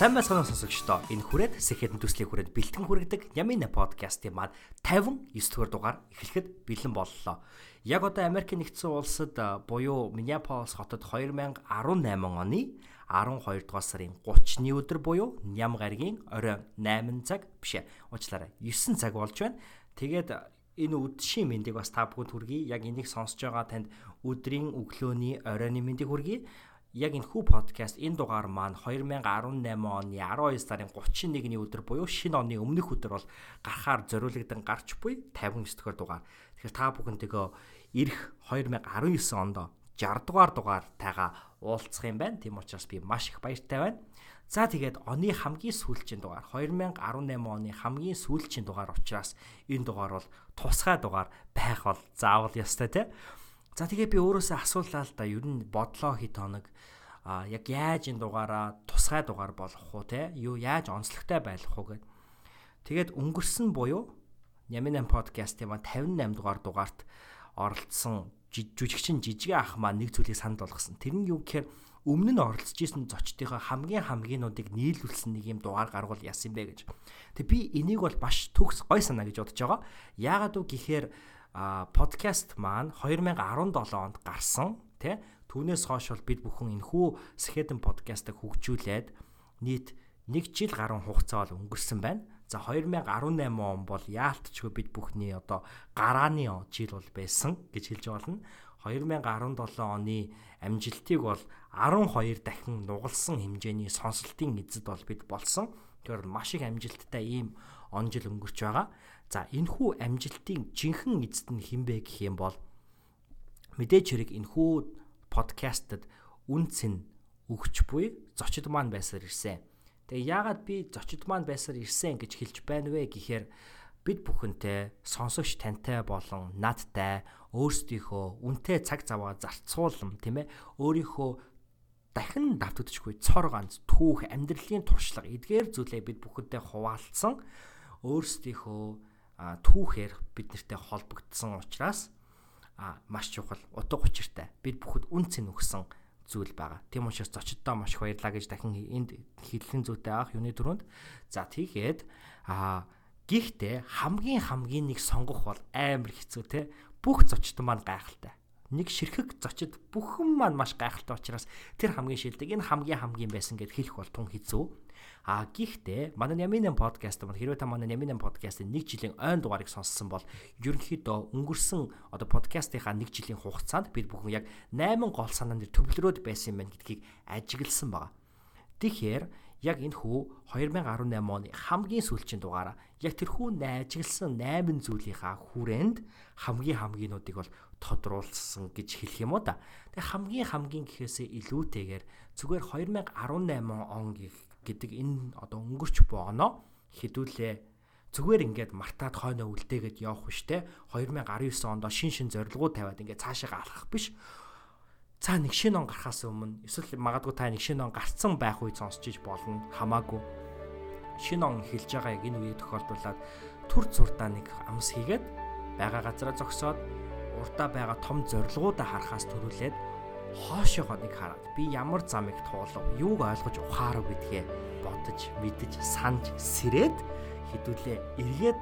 Сайн байцгаана сонсогчдоо. Энэ хүрээд Сэхэдэн төслийн хүрээд бэлтгэн хүргэдэг Ямина подкастын маань 59 дугаар дугаар эхлэхэд бэлэн боллоо. Яг одоо Америкийн нэгдсэн улсад буюу Миннеаполис хотод 2018 оны 12 дугаар сарын 30-ны өдөр буюу ням гаригийн оройн 8 цаг биш. Уучлаарай. 9 цаг болж байна. Тэгээд энэ үдшийн мэндийг бас та бүхэнд хүргэе. Яг энийг сонсож байгаа танд өдрийн өглөөний оройны мэндийг хүргэе яг энэ хүү подкаст энэ дугаар маань 2018 оны 12 сарын 31-ний өдөр буюу шинэ оны өмнөх өдөр бол гарахаар зориулагдсан гарч буй 59 дугаар. Тэгэхээр та бүхэнтэйгөө ирэх 2019 онд 60 дугаар дугаар тайгаа уулзах юм байна. Тийм учраас би маш их баяртай байна. За тэгээд оны хамгийн сүүлчийн дугаар 2018 оны хамгийн сүүлчийн дугаар учраас энэ дугаар бол тусгай дугаар байх бол заавал ёстой те. За тэгээ би өөрөөсөө асуулаа л да ер нь бодлоо хит хоног а яг яаж энэ дугаараа тусгай дугаар болох уу те юу яаж онцлогтой байх уу гэд. Тэгээд өнгөрсөн буюу Няминан подкастын маань 58 дугаар дугаарт оролцсон жүжигчин жижиг ах маань нэг зүйлийг санд болгосон. Тэр нь юу гэхээр өмнө нь оролцож исэн зочдынхоо хамгийн хамгийнуудыг нийлүүлсэн нэг юм дугаар гаргуул яасан бэ гэж. Тэг би энийг бол маш төгс гой санаа гэж бодож байгаа. Яагаад вэ гэхээр подкаст маань 2017 онд гарсан тий Түүнээс хойш бол бид бүхэн энэхүү Сэхэдэн подкастыг хөгжүүлээд нийт 1 жил гаруй хугацаа бол өнгөрсөн байна. За 2018 он бол яалтчгүй бид бүхний одоо гарааны жил бол байсан гэж хэлж болно. 2017 оны амжилтыг бол 12 дахин нугалсан хэмжээний сонсолтын эзэд бол бид болсон. Тэгэхээр маш их амжилттай ийм он жил өнгөрч байгаа. За энэхүү амжилтын жинхэнэ эзэд нь хинбэ гэх юм бол мэдээж хэрэг энэхүү подкастад үнц нь өгч буй зочид маань байсаар ирсэн. Тэгээ яагаад би зочид маань байсаар ирсэн гэж хэлж байна вэ гэхээр бид бүхэнтэй сонсогч тантай болон надтай өөрсдийнхөө үнтэй цаг заваа зарцуулам тийм ээ өөрийнхөө дахин давтагдчихгүй цор ганц түүх амьдралын туршлага эдгээр зүйлээ бид бүхэнтэй хуваалцсан өөрсдийнхөө түүхээр бид нартэй холбогдсон учраас маш чухал утга учиртай. Бид бүхэд үн цэн өгсөн зүйл байгаа. Тийм учраас зочдтой маш их баярлаа гэж дахин энд хэлхэн зүйтэй авах юуны дөрөнд. За тийгээд а гихтээ хамгийн хамгийн нэг сонгох бол амар хэцүү те. Бүх зочд маань гайхалтай. Нэг ширхэг зочид бүхэн маань маш гайхалтай учраас тэр хамгийн шилдэг энэ хамгийн хамгийн байсан гэд хэлэх бол тун хэцүү. А гихтээ манай Яминэн подкаст маань хэрвээ та манай Яминэн подкастын 1 жилийн ойн дугаарыг сонссон бол ерөнхийдөө өнгөрсөн одоо подкастынхаа 1 жилийн хугацаанд бид бүхэн яг 8 гол санаанд төвлөрөөд байсан юм байна гэдгийг ажигласан байна. Тэгэхээр яг энэ хүү 2018 оны хамгийн сүүлчийн дугаараа яг тэрхүү ажигласан 8 зүйлийнхаа хүрээнд хамгийн хамгийнуудыг бол тодруулсан гэж хэлэх юм уу та. Тэгээ хамгийн хамгийн гэхээсээ илүүтэйгээр зүгээр 2018 он гэх гэдэг энэ одоо өнгөрч буй оноо хэдүүлээ зүгээр ингээд мартаад хойноо үлдээгээд явах биш те. 2019 онд шин шин зорилгоо тавиад ингээд цаашаа гарах биш. Цаа нэг шинэ он гарахаас өмнө эсвэл магадгүй та нэг шинэ он гарцсан байх үед сонсч иж болно. Хамаагүй. Шинэ он эхэлж байгаа яг энэ үеийг тохиолдуулаад төр зурдаа нэг амс хийгээд байгаа газараа зогсоод урдаа байгаа том зорилгоудаа харахаас төрүүлээд хоошоогоо нэг хараад би ямар замыг туулав, юуг ойлгож ухаарав гэдгээ бодож, мэдэж, санаж, сэрээд хідүүлээ эргээд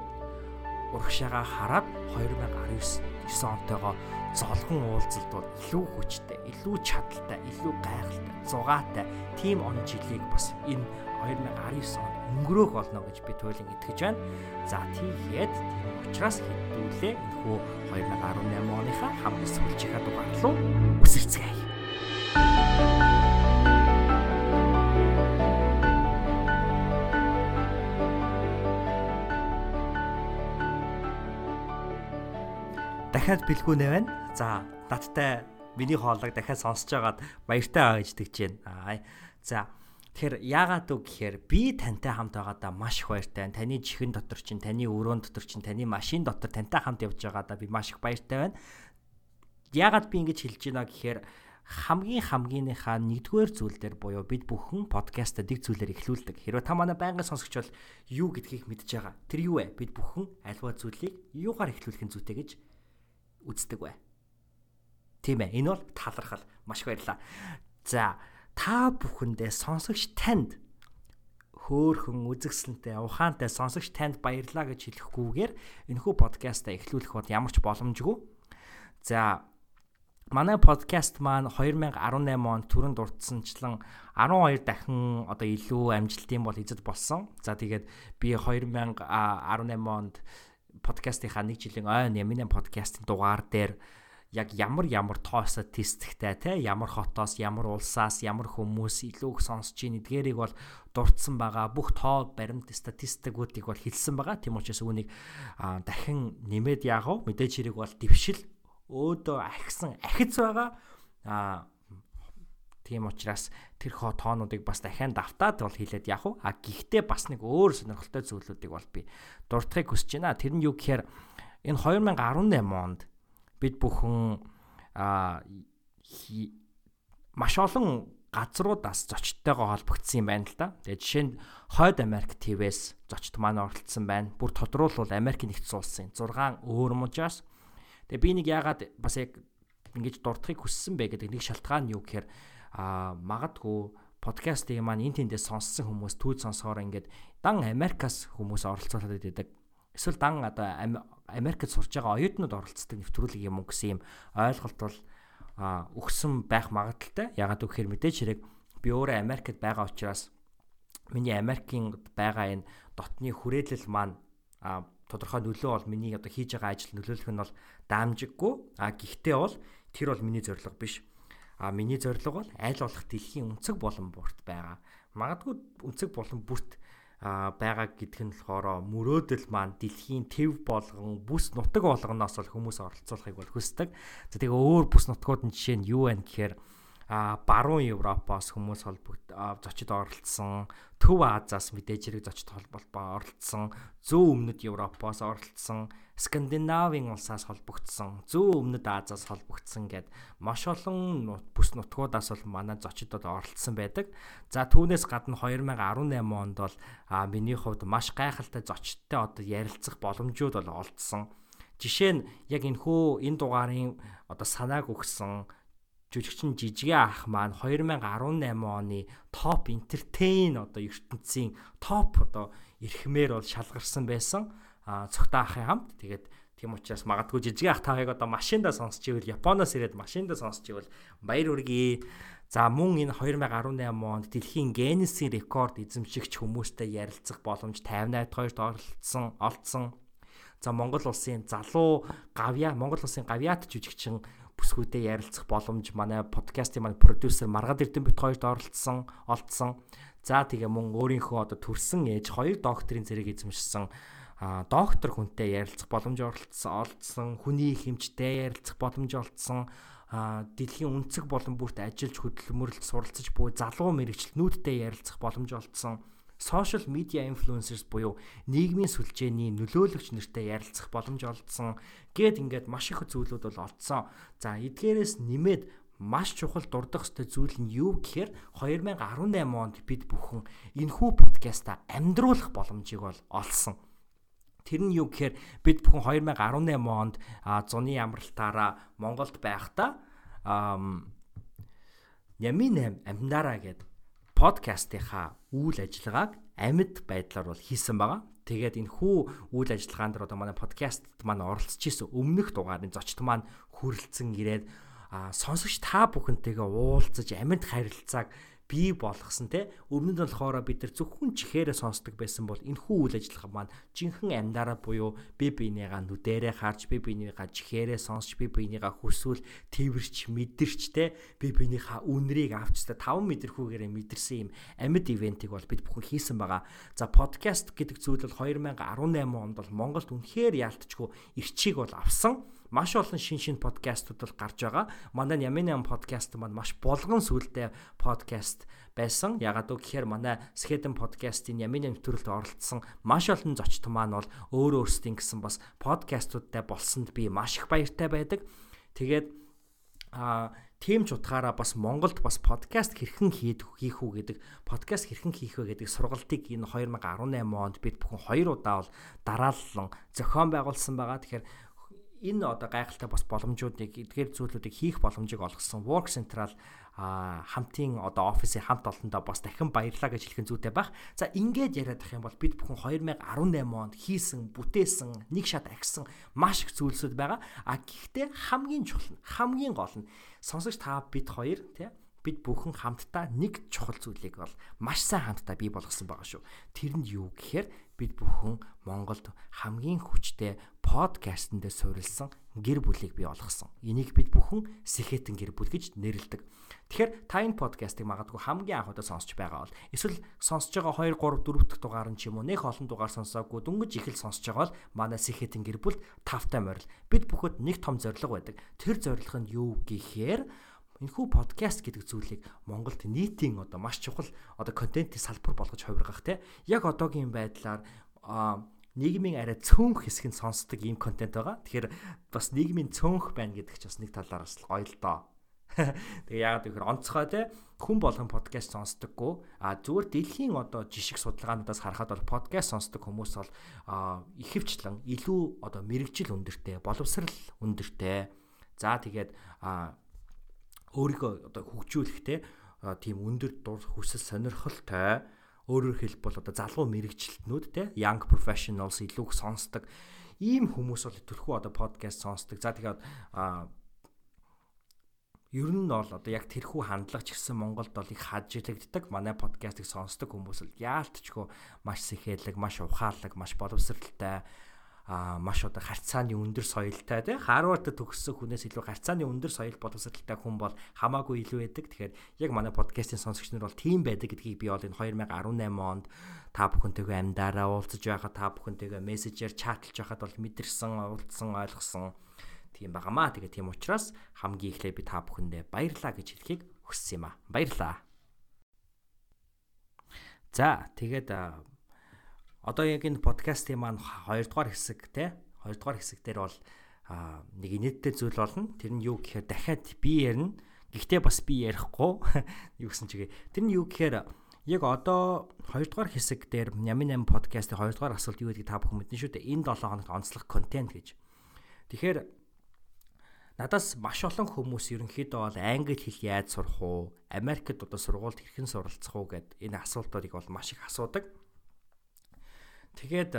урагшаага хараад 2019 9 онтойгоо золгон уулзалтууд илүү хүчтэй, илүү чадaltaй, илүү гайхалтай, зугаатай тим он жилийг бас энэ 2019 онд өнгөрөөх болно гэж би туйлын итгэж байна. За тийхэд тийм учраас хэдүүлээ энэхүү 2018 оныхаа хамгийн сүүлчийн дугаар руу үсэрцгээе. Дахиад бэлгүүнэ байна. За надтай миний хоолойг дахиад сонсож байгаад баяртай аа гэж тэгж байна. Аа. За тэгэхээр яагаад үг гэхээр би тантай хамт байгаадаа маш их баяртай байна. Таны чихэн дотор чинь, таны өрөөнд дотор чинь, таны машин дотор тантай хамт явж байгаадаа би маш их баяртай байна. Яагаад би ингэж хэлж байна гэхээр хамгийн хамгийн-ийнхаа нэгдүгээр зүйл дээр буюу бид бүхэн подкастаа дэг зүйлээр эхлүүлдэг. Хэрвээ та манай байнгын сонсогч бол юу гэдгийг мэдж байгаа. Тэр юу вэ? Бид бүхэн альва зүйлийг юугаар эхлүүлэх нь зүйтэй гэж үздэг бай. Тийм ээ. Энэ бол талархал. Маш баярлалаа. За, та бүхэндээ сонсогч танд хөөхөн үзэгсэлнтэй ухаантай сонсогч танд баярлалаа гэж хэлэхгүйгээр энэхүү подкастаа эхлүүлэх бол ямар ч боломжгүй. За, манай подкаст маань 2018 онд түрэн дурдсанчлан 12 дахин одоо илүү амжилтын бол эзэд болсон. За тэгээд би 2018 онд подкастынхаа нэг жилийн ойн Ямин подкастын дугаар дээр яг ямар ямар тоо статистиктэй те ямар хотоос ямар улсаас ямар хүмүүс илүү их сонсож ийн эдгээрийг бол дурдсан байгаа бүх тоо баримт статистикуудыг бол хэлсэн байгаа тийм учраас үүнийг дахин нэмээд яах вэ мэдээж хэрэг бол дэвшил өөдөө ахисан ахиц байгаа. Аа тийм учраас тэр хоо тоонуудыг бас дахиад давтаад бол хийлээд яах вэ? А гэхдээ бас нэг өөр сонирхолтой зүйлүүдийг бол би дурдахыг хүсэж байна. Тэр нь юу гэхээр энэ 2018 онд бид бүхэн а маш олон газруудаас зочдтойгоо холбогдсон юм байна л да. Тэгээ жишээ нь Хойд Америк ТВ-с зочд маань оролцсон байна. Бүр тодруулбал Америк нэгдсэн улсын 6 өөр мужаас Тэгээ би нэг яагаад бас яг ингэж дурдахыг хүссэн бэ гэдэг нэг шалтгаан нь юу гэхээр а магадгүй подкастыг маань эн тэндээ сонссон хүмүүс түүд сонсохоор ингээд дан Америкаас хүмүүс оролцуулаад байдаг. Эсвэл дан одоо Америкт сурж байгаа оюутнууд оролцдог нэвтрүүлэг юм уу гэсэн юм ойлголт бол өгсөн байх магадaltaй. Ягаад гэвэл мэдээж хэрэг би өөрөө Америкт байгаа учраас миний Америкийн байгаа энэ дотны хүрээлэл маань тодорхой нөлөө бол миний одоо хийж байгаа ажил нөлөөлөх нь бол даамжиггүй. А гэхдээ бол тэр бол миний зорилго биш. А миний зорилго бол аль болох дэлхийн өнцөг болон бүрт байгаа. Магадгүй өнцөг болон бүрт байгаа гэдг нь болохоор мөрөөдөл маань дэлхийн төв болгон бүс нутаг болгоноос бол хүмүүс оролцуулахыг бол хүсдэг. За тэгээ өөр бүс нутгууд нь жишээ нь юу вэ гэхээр баруун Европоос хүмүүс холбогд зочид оролцсон, Төв Азаас мэдээж хэрэг зочид холбоо оролцсон, зүүн өмнөд Европоос оролцсон, Скандинавын улсаас холбогдсон, зүүн өмнөд Азаас холбогдсон гэд маш олон бүс нутгуудаас бол манай зочидод оролцсон байдаг. За түүнээс гадна 2018 онд бол миний хувьд маш гайхалтай зочидтой одоо ярилцах боломжууд бол олдсон. Жишээ нь яг энэхүү энэ дугаарын одоо санааг өгсөн жүжигчин жижигэ ах маань 2018 оны топ entertain одоо ертөнцийн топ одоо эрхмээр бол шалгарсан байсан. Цогтой ахын хамт тэгээд тийм учраас магадгүй жижигэ ах таахыг одоо машиндаа сонсч ивэл Японоос ирээд машиндаа сонсч ивэл баяр хүргэе. За мөн энэ 2018 онд дэлхийн Guinness-ийн рекорд эзэмшигч хүмүүстэй ярилцах боломж 58-д хоёрт оролцсон, олцсон. За Монгол улсын залуу гавья Монгол улсын гавьяат жүжигчин бүсгүүдэд ярилцах боломж манай подкастын манай продюсер Маргад Эрдэнэбит хоёрт оролцсон, олдсон. За тэгээ мөн өөрийнхөө одоо төрсэн ээж хоёр докторийн зэрэг эзэмшсэн. А доктор хүнтэй ярилцах боломж оролцсон, олдсон, хүний хэмжтэй ярилцах боломж олдсон. Дэлхийн үнцэг болон бүрт ажиллаж хөдөлмөрлөлт суралцж буй залуу мэрэгчлэнүүдтэй ярилцах боломж олдсон social media influencers буюу нийгмийн сүлжээний нөлөөлөгч нартай ярилцах боломж олдсон гэд ингээд маш их зүйлүүд бол олдсон. За эдгээрээс нэмээд маш чухал дурдах ёстой зүйл нь юу гэхээр 2018 онд бид бүхэн энэхүү подкаста амьдруулах боломжийг бол олсон. Тэр нь юу гэхээр бид бүхэн 2018 онд зуны амралтаараа Монголд байхдаа Ямин амнараа гэдэг подкастынхаа үйл ажиллагааг амьд байдлаар бол хийсэн байгаа. Тэгээд энэ хүү үйл ажиллагаанд одоо манай подкастт маань оролцож исэн өмнөх дугаарын зочд маань хүрэлцэн ирээд сонсогч та бүхэнтэйгээ уулзаж амьд харилцааг бий болгосон те. Өмнө нь болохоор бид нар зөвхөн чихээрээ сонсдог байсан бол энэ хүү үйл ажиллагаа маань жинхэнэ амьдараа буюу би биенийгаа нүдэрээ харж би биенийгаа чихээрээ сонсч би биенийгаа хүсвэл тэрч мэдэрч те. Би биенийхээ үнрийг авч та 5 мэдрэхүүгээрээ мэдэрсэн юм. Амьд ивентийг бол бид бүхэн хийсэн байгаа. За подкаст гэдэг зүйл бол 2018 онд бол Монголд үнэхээр яалтчгүй эрчийг бол авсан маш олон шин шин подкастууд бол гарч байгаа. Манай Ямин ам подкаст маань маш болгон сүлдээ подкаст байсан. Ягаад гэхээр манай Skeden podcast-ийн Ямин нэвтрүүлэлд оролцсон маш олон зочд маань бол өөр өөрсдийн гэсэн бас подкастуудтай болсонд би маш их баяртай байдаг. Тэгээд а тийм ч утгаараа бас Монголд бас подкаст хэрхэн хийх үү гэдэг подкаст хэрхэн хийх вэ гэдэг сургалтыг энэ 2018 онд бид бүхэн хоёр удаа бол дарааллан зохион байгуулсан байгаа. Тэгэхээр энэ одоо гайхалтай бас боломжуудыг эдгээр зүйлүүдийг хийх боломжийг олгосон Work Central хамтын одоо офисын хамт олондоо бас дахин баярлаа гэж хэлэх зүйтэй байх. За ингээд яриад ах юм бол бид бүхэн 2018 онд хийсэн, бүтээсэн, нэг шат агсан маш их зүйлсүүд байгаа. А гэхдээ хамгийн чухал нь хамгийн гол нь сонсогч та бид хоёр тий бид бүхэн хамтдаа нэг чухал зүйлийг бол маш сайн хамтдаа бий болгосон байгаа шүү. Тэр нь юу гэхээр бид бүхэн Монголд хамгийн хүчтэй подкастэнд суурилсан гэр бүлийг бий болгосон. Энийг бид бүхэн Сэхэтэн гэр бүл гэж нэрлэдэг. Тэгэхээр та энэ подкастыг магадгүй хамгийн анх удаа сонсч байгаа бол эсвэл сонсож байгаа 2 3 4 дахь дугаар нь ч юм уу нэг олон дугаар сонсоогүй дөнгөж их л сонсож байгаа бол манай Сэхэтэн гэр бүл тавтай морил. Бид бүхэд нэг том зорилго байдаг. Тэр зорилго нь юу гэхээр энэхүү подкаст гэдэг зүйлийг Монголд нийтийн одоо маш чухал одоо контентын салбар болгож хувиргах те яг одоогийн байдлаар нийгмийн арай цөөнх хэсгийг сонсдог ийм контент байгаа. Тэгэхээр бас нийгмийн цөөнх байна гэдэг ч бас нэг талаараас л гоё л доо. Тэгээ яагаад гэхээр онцгой те хүн болгон подкаст сонсдоггүй. А зүгээр дэлхийн одоо жишг судалгаануудаас харахад бол подкаст сонсдог хүмүүс бол ихэвчлэн илүү одоо мэрэгжил өндөртэй, боловсрал өндөртэй. За тэгээд өөрийгөө одоо хөгжүүлэх те тийм өндөр дур хүсэл сонирхолтой өөрөөр хэлбэл одоо залуу мэрэгчлэтнүүд те young professionals илүү сонсдог ийм хүмүүс бол төрхөө одоо подкаст сонсдог. За тэгээд ер нь бол одоо яг тэрхүү хандлага ч гэсэн Монголд бол их хажигддаг. Манай подкастыг сонсдог хүмүүс л яалтчгүй маш сэхэлэг, маш ухаалаг, маш боловсралтай а маш одоо харьцааны өндөр соёлтой тий Харвардд төгссөн хүнээс илүү харьцааны өндөр соёл боловсралтай хүн бол хамаагүй илүү байдаг. Тэгэхээр яг манай подкастын сонсогч нар бол тийм байдаг гэдгийг би бол энэ 2018 онд та бүхэнтэйгээ амьдараа уулзаж байхад та бүхэнтэйгээ мессежээр чатлж байхад бол мэдэрсэн, уулзсан, ойлгосон тийм байгаамаа. Тэгээ тийм учраас хамгийн эхлээ би та бүхэндээ баярлаа гэж хэлхийг хүссэн юм аа. Баярлаа. За тэгээд одоо яг энэ подкастын маань 2 дугаар хэсэг те 2 дугаар хэсэг дээр бол нэг инээдтэй зүйл болно. Тэр нь юу гэхээр дахиад би ярина. Гэхдээ бас би ярихгүй. Юу гэсэн чигээ. Тэр нь юу гэхээр яг одоо 2 дугаар хэсэг дээр Ямин 8 подкастын 2 дугаар асуулт юу гэдгийг та бүхэн мэднэ шүү дээ. Энэ 7 хоногт онцлог контент гэж. Тэгэхээр Надаас маш олон хүмүүс ерөнхийдөө бол англи хэл яаж сурах уу, Америкт одоо сургуульд хэрхэн суралцах уу гэд энэ асуултуудыг бол маш их асуудаг. Тэгээд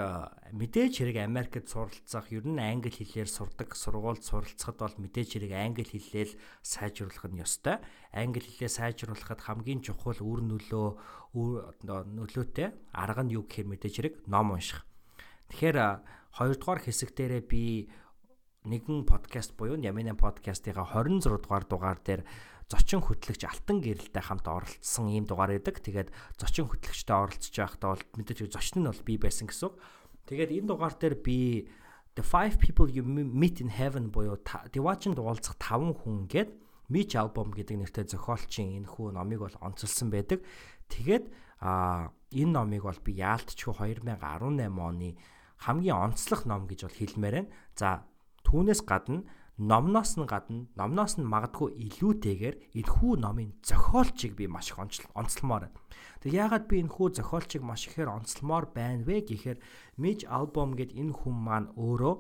мэдээж хэрэг Америкт суралцах, ер нь англи хэлээр сурдаг сургуульд суралцахад бол мэдээж хэрэг англи хэллээл сайжруулах нь ёстой. Англи хэлээ сайжруулахад хамгийн чухал үр нөлөө нөлөөтэй арга нь юу гэхээр мэдээж хэрэг ном унших. Тэгэхээр хоёрдугаар хэсэг дээрээ би нэгэн подкаст буюу Ямина подкастын 26 дугаар дугаар дээр зочин хөтлөгч Алтан гэрэлтэй хамт оролцсон ийм дугаар байдаг. Тэгээд зочин хөтлөгчтэй оролцож байхдаа бол мэдээж зочин нь бол би байсан гэсэн. Тэгээд энэ дугаар дээр би The Five People You Meet in Heaven буюу Diwachin дуалцах 5 хүн гээд Mitch Album гэдэг нэртэй зохиолчийн энэ хүү номыг бол онцолсон байдаг. Тэгээд а энэ номыг бол би яалтчгүй 2018 оны хамгийн онцлог ном гэж бол хэлмээр байна. За Түүнээс гадна номноос нь гадна номноос нь магадгүй илүүтэйгээр энэхүү номын зохиолчийг би маш их онцлмоор байна. Тэг яагаад би энэхүү зохиолчийг маш ихээр онцлмоор байна вэ гэхээр Mitch Albom гэд энэ хүн маань өөрөө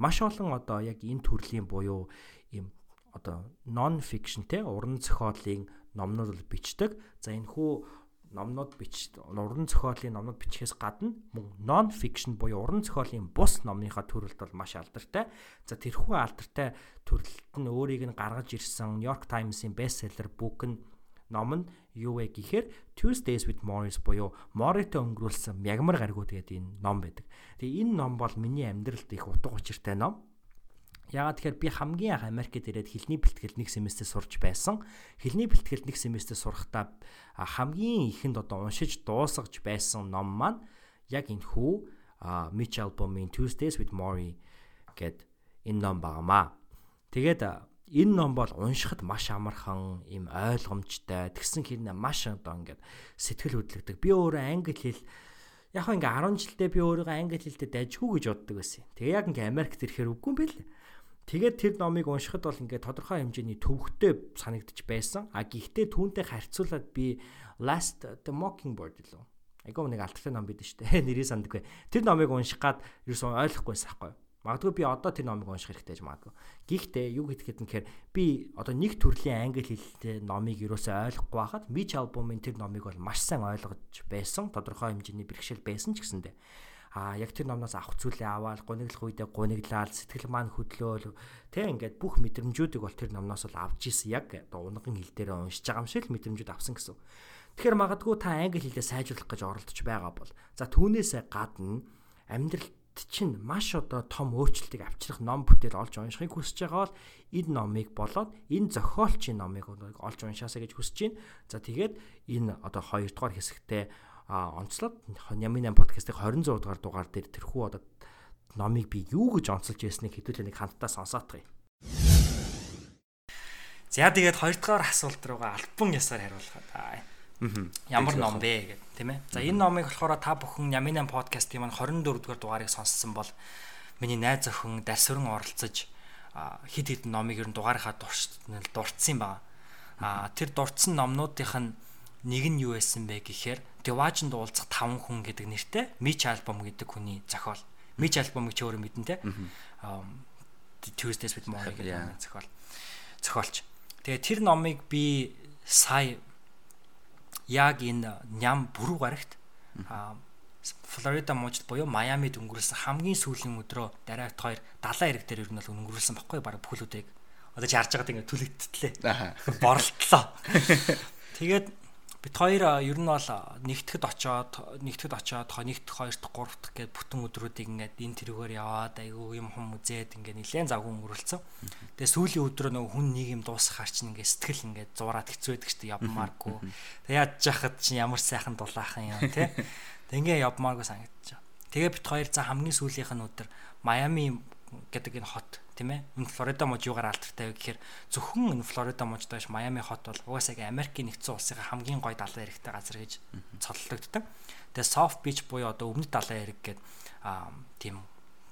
маш олон одоо яг энэ төрлийн буюу ийм одоо non fiction те уран зохиолын номнууд бичдэг. За энэхүү номнууд бич уран зохиолын номнууд бичгээс гадна мөн non fiction буюу уран зохиолын бус номныхаа төрөлд бол маш алдартай. За тэрхүү алдартай төрөлт нь өөрийг нь гаргаж ирсэн New York Times-ийн bestseller бүк нь ном нь юу вэ гэхээр Tuesdays with Morris буюу Moriтой өнгөрүүлсэн мягмар гаргууд гэдэг энэ ном байдаг. Тэгээ энэ ном бол миний амьдралд их утга учиртай ном. Яагаад тэгэхээр би хамгийн анх Америкт ирээд хэлний бэлтгэл нэг семестр сурч байсан. Хэлний бэлтгэл нэг семестр сурахдаа хамгийн ихэнд одоо уншиж дуусгаж байсан ном маань яг энэ хүү Mitch Albom-ийн Tuesdays with Maury гэд энэ ном багамаа. Тэгээд энэ ном бол уншихад маш амархан, им ойлгомжтой, тэгсэн хэрнээ маш одоо ингээд сэтгэл хөдлөгдөг. Би өөрөө англи хэл яг ингээ 10 жилдээ би өөрийгөө англи хэлтэй дайжгүй гэж боддог байсан. Тэгээ яг ингээ Америкт ирэхээр үгүй юм бэл. Тэгээд тэр номыг уншихад бол ингээ тодорхой хэмжээний төвөгтэй санагдчих байсан. А гэхдээ түүнтэй харьцуулаад би Last the Mockingbird лөө. Айгуу нэг алтартай ном бид дээ. Нэрийг сандаггүй. Тэр номыг унших гад ерөөсөн ойлгохгүйсэн байхгүй юу? Магадгүй би одоо тэр номыг унших хэрэгтэй гэж магадгүй. Гэхдээ юу гэхэд нэхэр би одоо нэг төрлийн англи хэлтэй номыг юусаа ойлгохгүй байхад Mitch Album-ын тэр номыг бол маш сайн ойлгож байсан. Тодорхой хэмжээний бэрхшээл байсан ч гэсэндээ а яг тэр номноос авах зүйлээ аваад гуниглах үедээ гуниглаад сэтгэл маань хөдлөөл тэг ингээд бүх мэдрэмжүүдийг бол тэр номноос л авч исэн яг одоо унган хэл дээр уншиж байгаа юм шиг л мэдрэмжүүд авсан гэсэн. Тэгэхээр магадгүй та англи хэлээ сайжруулах гэж оролдож байгаа бол за түүнээсээ гадна амьдрал чинь маш одоо том өөрчлөлтийг авчрах ном бүтээл олж уншихыг хүсэж байгаа бол энэ номыг болоод энэ зохиолчийн номыг олж уншаасаа гэж хүсэж байна. За тэгээд энэ одоо 2 дугаар хэсэгтээ онцлоод Нямын 8 подкастыг 26 дугаар дугаар дээр тэрхүү одоо номыг би юу гэж онцолж ясныг хэдүүлээ нэг хамтдаа сонсоотгоё. За тэгээд 2 дугаар асуулт руугаа альбом ясаар хариулахаа. Ямар ном бэ гэдэг тийм ээ. За энэ номыг болохоор та бүхэн Яминан подкастын маань 24 дугаар дугаарыг сонссон бол миний найз охин дарсвран оролцож хид хидэн номыг ер нь дугаарынхаа дурдсан юм байна. А тэр дурдсан номнуудынх нь нэг нь юу байсан бэ гэхээр Деважинд уулзах 5 хүн гэдэг нэртэй Мич альбом гэдэг хүний зохиол. Мич альбомыг ч өөрөө мэдэн те. Tuesdays with Morrie гэдэг зохиол. Зохиолч. Тэгээ тэр номыг би сая яг энэ ням бүрүү гарагт Флорида мужид буюу Майамид өнгөрүүлсэн хамгийн сүүлийн өдрөө дараагт хоёр далайн эрэг дээр ер нь бол өнгөрүүлсэн баггүй баг бүхэл өдрийг одоо ч харж байгаад ингээ түлэгдтлээ. Боролтлоо. Тэгээд бид хоёр ер нь бол нэгтгэд очоод нэгтгэд очоод нэгт хоёрт гуравт гээд бүтэн өдрүүдийг ингээд энэ тэрүүгээр яваад айгүй юм хум үзээд ингээд нэлээд завгүй өнгөрүүлсэн. Тэгээ сүүлийн өдрөө нөгөө хүн нэг юм дуусахаар чинь ингээд сэтгэл ингээд зураад хэцүү байдаг дээ явмааргүй. Тэгээ яаж яхад чинь ямар сайхан дулаахан юм те. Тэг ингээд явмааргүй санагдаж. Тэгээ бит хоёр за хамгийн сүүлийнх нь өдөр Майами гэдэг энэ хот тийм ээ. Энэ Флорида муж юугаар алдартай вэ гэхээр зөвхөн энэ Флорида мужд биш Майами хот бол угаасаа Америкийн нэгдсэн улсын хамгийн гоё далайн эрэгтэй газар гэж цоллогддог. Тэгээ Soft Beach буюу одоо өмнөд далайн эрэг гэдэг аа тийм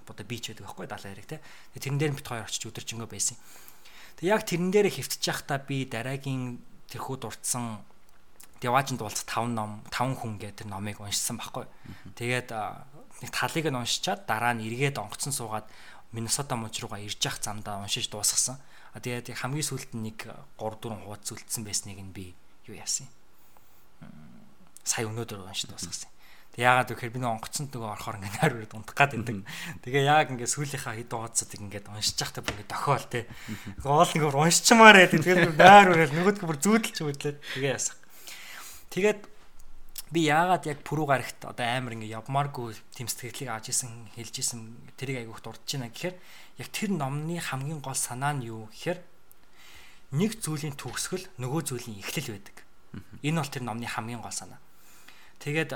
одоо бич байдаг байхгүй далайн эрэг тийм. Тэрэн дээр бит хоёр очиж өдөржингөө байсан. Тэг яг тэрэн дээр хөвтөж явахдаа би дараагийн тэрхүү дурдсан Деважинд уулзах 5 ном 5 хүн гэдэг тэр номыг уншсан байхгүй. Тэгээд нэг талыг нь уншичаад дараа нь эргээд онгоцсон суугаад Миннесота муж руугаа ирж явах замдаа уншиж дуусгасан. А тэгээд хамгийн сүүлд нэг 3 4 хуудас үлдсэн байсныг нь би юу яасан юм. Сая өнөөдөр уншиж дуусгасан. Тэг яагаад гэхээр би нэг онгоцонд нөгөө орохоор ингээ найр үрд унтах гад байдаг. Тэгээ яг ингээ сүүлийнхаа хэд хуудасыг ингээ уншиж явахдаа бүр ингээ дохиол те. Гол ингээ уншичмаар байдаг. Тэгээд найр үрэл нөгөөдгөө бүр зүүдэлж мэдлээ. Тэгээ яасан. Тэгээд би яагаад яг пүрүү гарагт одоо амар ингэ явмааргүй тэм сэтгэлийг ааж исэн хэлж исэн тэрийг айгуух дурдж байна гэхээр яг тэр номны хамгийн гол санаа нь юу гэхээр нэг зүйлийн төгсгөл нөгөө зүйлийн эхлэл байдаг. Энэ бол тэр номны хамгийн гол санаа. Тэгээд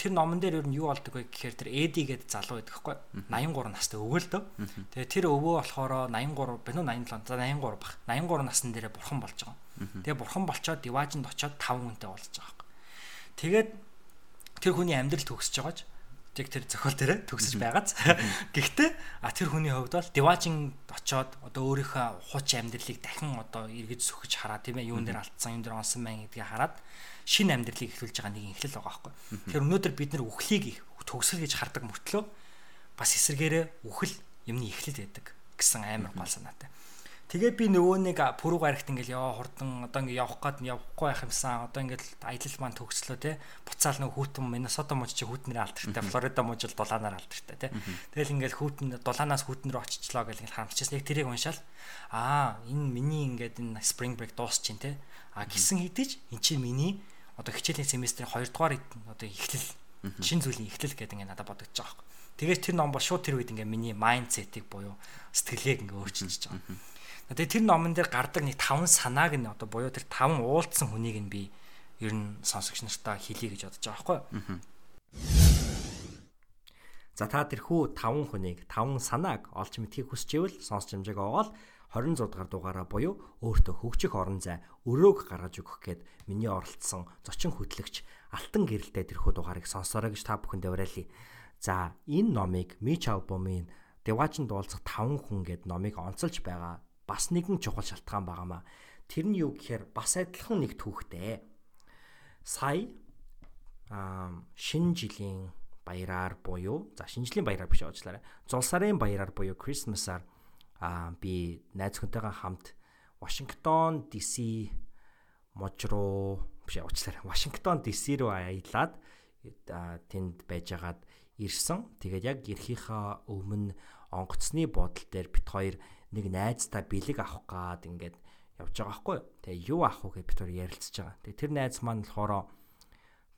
тэр номон дээр ер нь юу болдог вэ гэхээр тэр Эди гэдэг залуу байдаг хгүй 83 настай өвөө л дөө. Тэгээд тэр өвөө болохоор 83 бинүү 87 за 83 бах. 83 насны дээрээ бурхан болж байгаа. Тэгээд бурхан болчоод Диважинд очоод 5 хүнтэй болж байгаа Тэгээд тэр хүний амьдрал төгсөж байгааж яг тэр зохиол дээр төгсөж байгааз. Гэхдээ а тэр хүний хувьд бол диважин очоод одоо өөрийнхөө хуучин амьдралыг дахин одоо эргэж сөхөж хараа тийм ээ юун дээр алдсан юм дээр онсон мэн гэдгийг хараад шинэ амьдралыг эхлүүлж байгаа нэг эхлэл байгаа байхгүй. Тэгэхээр өнөөдөр бид нар үхлийг төгсөл гэж хардаг мөртлөө бас эсэргээрээ үхэл юмны эхлэл байдаг гэсэн амар гол санаатай. Тэгээ би нөгөө нэг пүрүү гарагт ингээл яваа хурдан одоо ингээ явах гээд явахгүй байх юмсан одоо ингээл аялал маань төгслөө те. Буцаал нөгөө хүүтэн Миннесота мужи чи хүүтнэрээ алдартай Флорида мужи л дулаанаар алдартай те. Тэгэл ингээл хүүтэн дулаанаас хүүтэн рүү очичлоо гэл ингээл харамчсан яг тэрийг уншаал. Аа энэ миний ингээд энэ spring break дуусчин те. А гисэн хэдиж эн чинь миний одоо хичээлийн семестрийн 2 дугаар одоо эхлэл шин зүйлийн эхлэл гэдэг ингээ надад бодогдож байгаа юм. Тэгээд тэр ном бол шууд тэр үед ингээ миний майндсетийг буюу сэтгэлгээг ингээ өөрчилж байгаа. Тэгээ тэр номон дээр гардаг нэг таван санааг нь одоо буюу тэр таван уулдсан хүнийг нь би ер нь сонсогч нартаа хэлье гэж бодож байгаа байхгүй. За та тэрхүү 5 хүнийг 5 санааг олж мэдхийг хүсч ивэл сонсч хэмжээг оогоол 26 дугаар дугаараа буюу өөртөө хөгжих орон зай өрөөг гаргаж өгөх гээд миний оролцсон зочин хөтлөгч Алтан гэрэлтэй тэрхүү дугаарыг сонсоорой гэж та бүхэнд уриалъя. За энэ номыг Мич альбомын Деважин дуулцах 5 хүн гээд номыг онцолж байгаа бас нэгэн чухал шалтгаан байгаамаа. Тэр нь юу гэхээр бас адилхан нэг түүхтэй. Сая аа шинэ жилийн баяраар буюу за шинэ жилийн баяраар биш уучлаарай. Зул сарын баяраар буюу Christmas-аар аа би найз хүнтэйгээ хамт Вашингтон DC мож руу биш уучлаарай. Вашингтон DC руу аялаад тэнд байжгаад ирсэн. Тэгээд яг ирэхийнхаа өмнө онгоцны бодол дээр бит хоёр нэг найзтай бэлэг авах гад ингээд явж байгаа байхгүй. Тэгээ юу авах вэ гэж бид хоёр ярилцж байгаа. Тэгээ тэр найз маань болохоор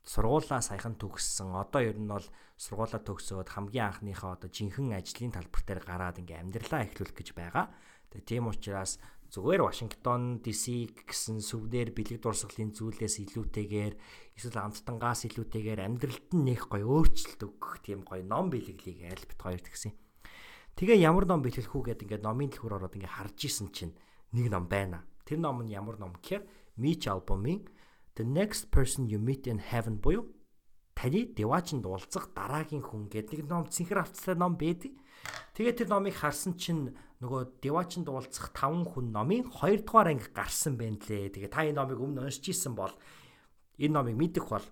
сургуулаа саяхан төгссөн. Одоо ер нь бол сургуулаа төгсөөд хамгийн анхныхаа одоо жинхэнэ ажлын талбар дээр гараад ингээ амьдралаа эхлүүлэх гэж байгаа. Тэгээ тийм учраас зүгээр Вашингтон DC гэсэн сүвнээр бэлэг дурсгалын зүйлээс илүүтэйгээр эсвэл амттангаас илүүтэйгээр амьдралд нь нэг гоё өөрчлөлт өгөх тийм гоё ном бэлэглийг аль бит хоёрт гисэн. Тэгээ ямар ном бэлгэлэх үү гэд ингээд номын дэлгүүр ороод ингээд харж исэн чинь нэг ном байна. Тэр ном нь ямар ном гэхээр Mitch Albom-ийн The next person you meet in heaven буюу таны деваачнд уулзах дараагийн хүн гэдэг нэг ном цэнхэр автстай ном байдаг. Тэгээд тэр номыг харсан чинь нөгөө деваачнд уулзах 5 хүн номын 2 дугаар анги гарсан байна лээ. Тэгээд та энэ номыг өмнө уншиж исэн бол энэ номыг мэдэх бол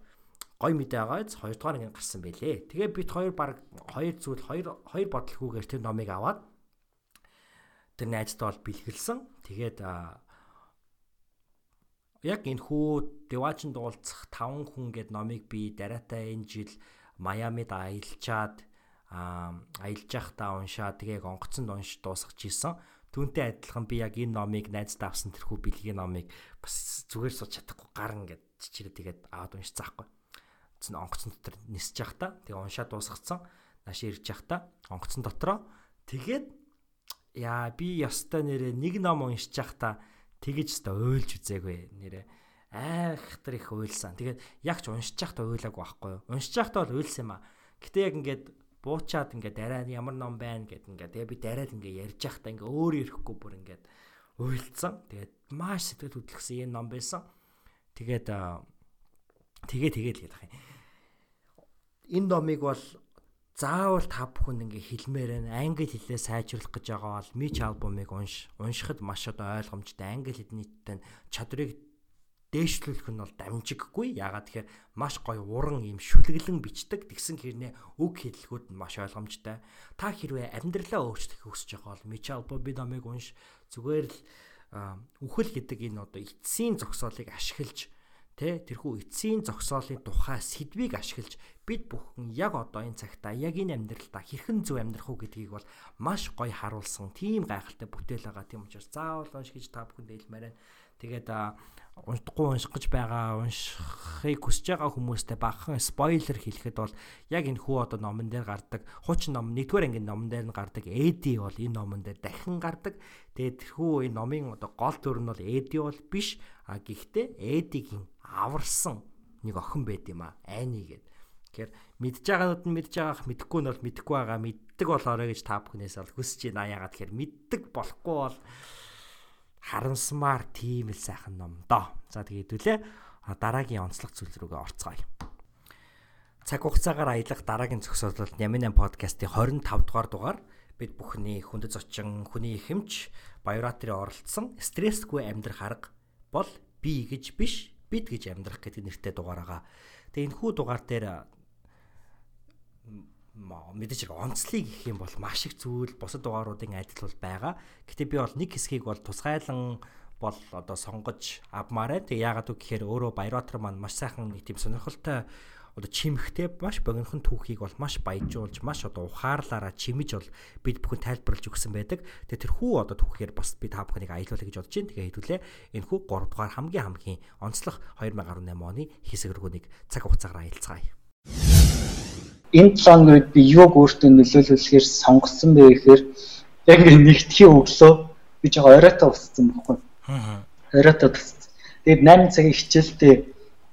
гой мэдээ байгааз 2 дугаар анги гарсан байлээ. Тэгээ бид хоёр баг 2 зүйл 2 2 бодлохгүйгээр тэр номыг аваад тэр найзтай бол бэлгэлсэн. Тэгээд яг энэ хүү Девачнд уулзах 5 хүн гээд номыг би дараатай энэ жил Майамид аялчаад аялж явахдаа уншаад тэгээ онгоцонд унш дуусгаж исэн. Түүнтэй адилхан би яг энэ номыг найзтай авсан тэрхүү бэлгийн номыг бас зүгээр сууж чадахгүй гар ингээд чичирээ тэгээд аваад унш заахгүй. Зэн онгоцон дотор нисэж явахдаа тэгээ уншаад дуусгацсан. Нааш ирж явахдаа онгоцон дотроо тэгээд яа би ёстой нэрээ нэг ном уншиж явахдаа тэгэж өстө ойлж үзээгүй нэрээ айхтар их уйлсан. Тэгээд яг ч уншиж байхдаа уйлаагүй байхгүй юу? Уншиж байхдаа бол уйлсан юм аа. Гэтэ яг ингээд буучаад ингээд дараа ямар ном байна гэд ингээд тэгээ би дараад ингээд ярьж байхдаа ингээд өөр ирэхгүй бүр ингээд уйлцсан. Тэгээд маш сэтгэл хөдлөсөн энэ ном байсан. Тэгээд тэгээ тэгээд л ярих юм. Энэ номыг бол заавал та бүхэн ингээ хэлмээр байна. Англи хэлээ сайжруулах гэж байгаа бол Mitch альбомыг унш. Уншихад маш одоо ойлгомжтой англи хэлнийтэй чадрыг дээшлүүлэх нь бол дамжиггүй. Ягаад тэгэхээр маш гоё уран юм шүлгэлэн бичдэг. Тэгсэн хэрнээ үг хэллэгүүд нь маш ойлгомжтой. Та хэрвээ амьдралаа өөрчлөх хүсэж байгаа бол Mitch альбомын номыг унш. Зүгээр л үхэл гэдэг энэ одоо эцсийн зогсоолыг ашиглаж тэ тэрхүү эцсийн зогсоолын тухай сэдвийг ашиглаж бид бүхэн яг одоо энэ цагтаа яг энэ амьдралдаа хэрхэн зөв амьдрах уу гэдгийг бол маш гоё харуулсан тийм гайхалтай бүтээл байгаа тийм учраас заавал унш гэж та бүхэнд хэлмээр байна. Тэгээд уншдаггүй унших гэж байгаа уншихыг хүсэж байгаа хүмүүстээ багахан спойлер хэлэхэд бол яг энэ хүү одоо номон дээр гардаг хуучин ном нэгдүгээр ангийн номон дээр нь гардаг эди бол энэ номон дээр дахин гардаг. Тэгээд тэрхүү энэ номын одоо гол дүр нь бол эди бол биш. А гэхдээ эдигийн аварсан нэг охин байд юм а айны гэд. Тэгэхээр мэдж байгаанууд нь мэдж байгаах мэдэхгүй нь бол мэдэхгүй байгаа мэддэг болоорой гэж та бүхнээс бол хүсэж байна яагаад тэгэхээр мэддэг болохгүй бол харамсмаар тийм л сайхан ном доо. За тэгээд үлээ дараагийн онцлог зүйл рүүгээ орцгоё. Цаг хугацаагаар аялах дараагийн зохицуулалт Нямин 8 подкастын 25 дугаар дугаар бид бүхний хүндэт зочин, хүний ихэмж, Баяраатрын оролцсон стрессгүй амьдрах арга бол би гэж биш, бид гэж амьдрах гэдэг нэртэй дугаар байгаа. Тэгээ энэ хүү дугаар дээр мэдээж хэрэг онцлог гэх юм бол маш их зүйл бусад дугааруудын адил бол байгаа. Гэтэ би бол нэг хэсгийг бол тусгайлан бол одоо сонгож авмаарай. Тэг яагаад үг гэхээр өөрөө Баярбатар маань маш сайхан нэг тийм сонирхолтой одоо чимхтэй маш богинохон түүхийг бол маш баяжуулж маш одоо ухаарлаараа чимэж бол бид бүхэн тайлбарлаж өгсөн байдаг. Тэгээ тэр хүү одоо түүхээр бас би та бүхнийг аялуулъя гэж бодож байна. Тэгээ хэдүүлээ энэ хүү 3 дугаар хамгийн хамгийн онцлог 2018 оны хэсэг рүүнийг цаг хугацаагаар аялцгаая энэ 7 өдрид би юуг өөртөө нөлөөлүүлэхээр сонгосон бэ гэхээр яг ингэ нэгтгэхийн өглөө би жоо оройтой уссан байхгүй. Аа. Оройтой туссан. Тэгээд 8 цагийн хичээлдээ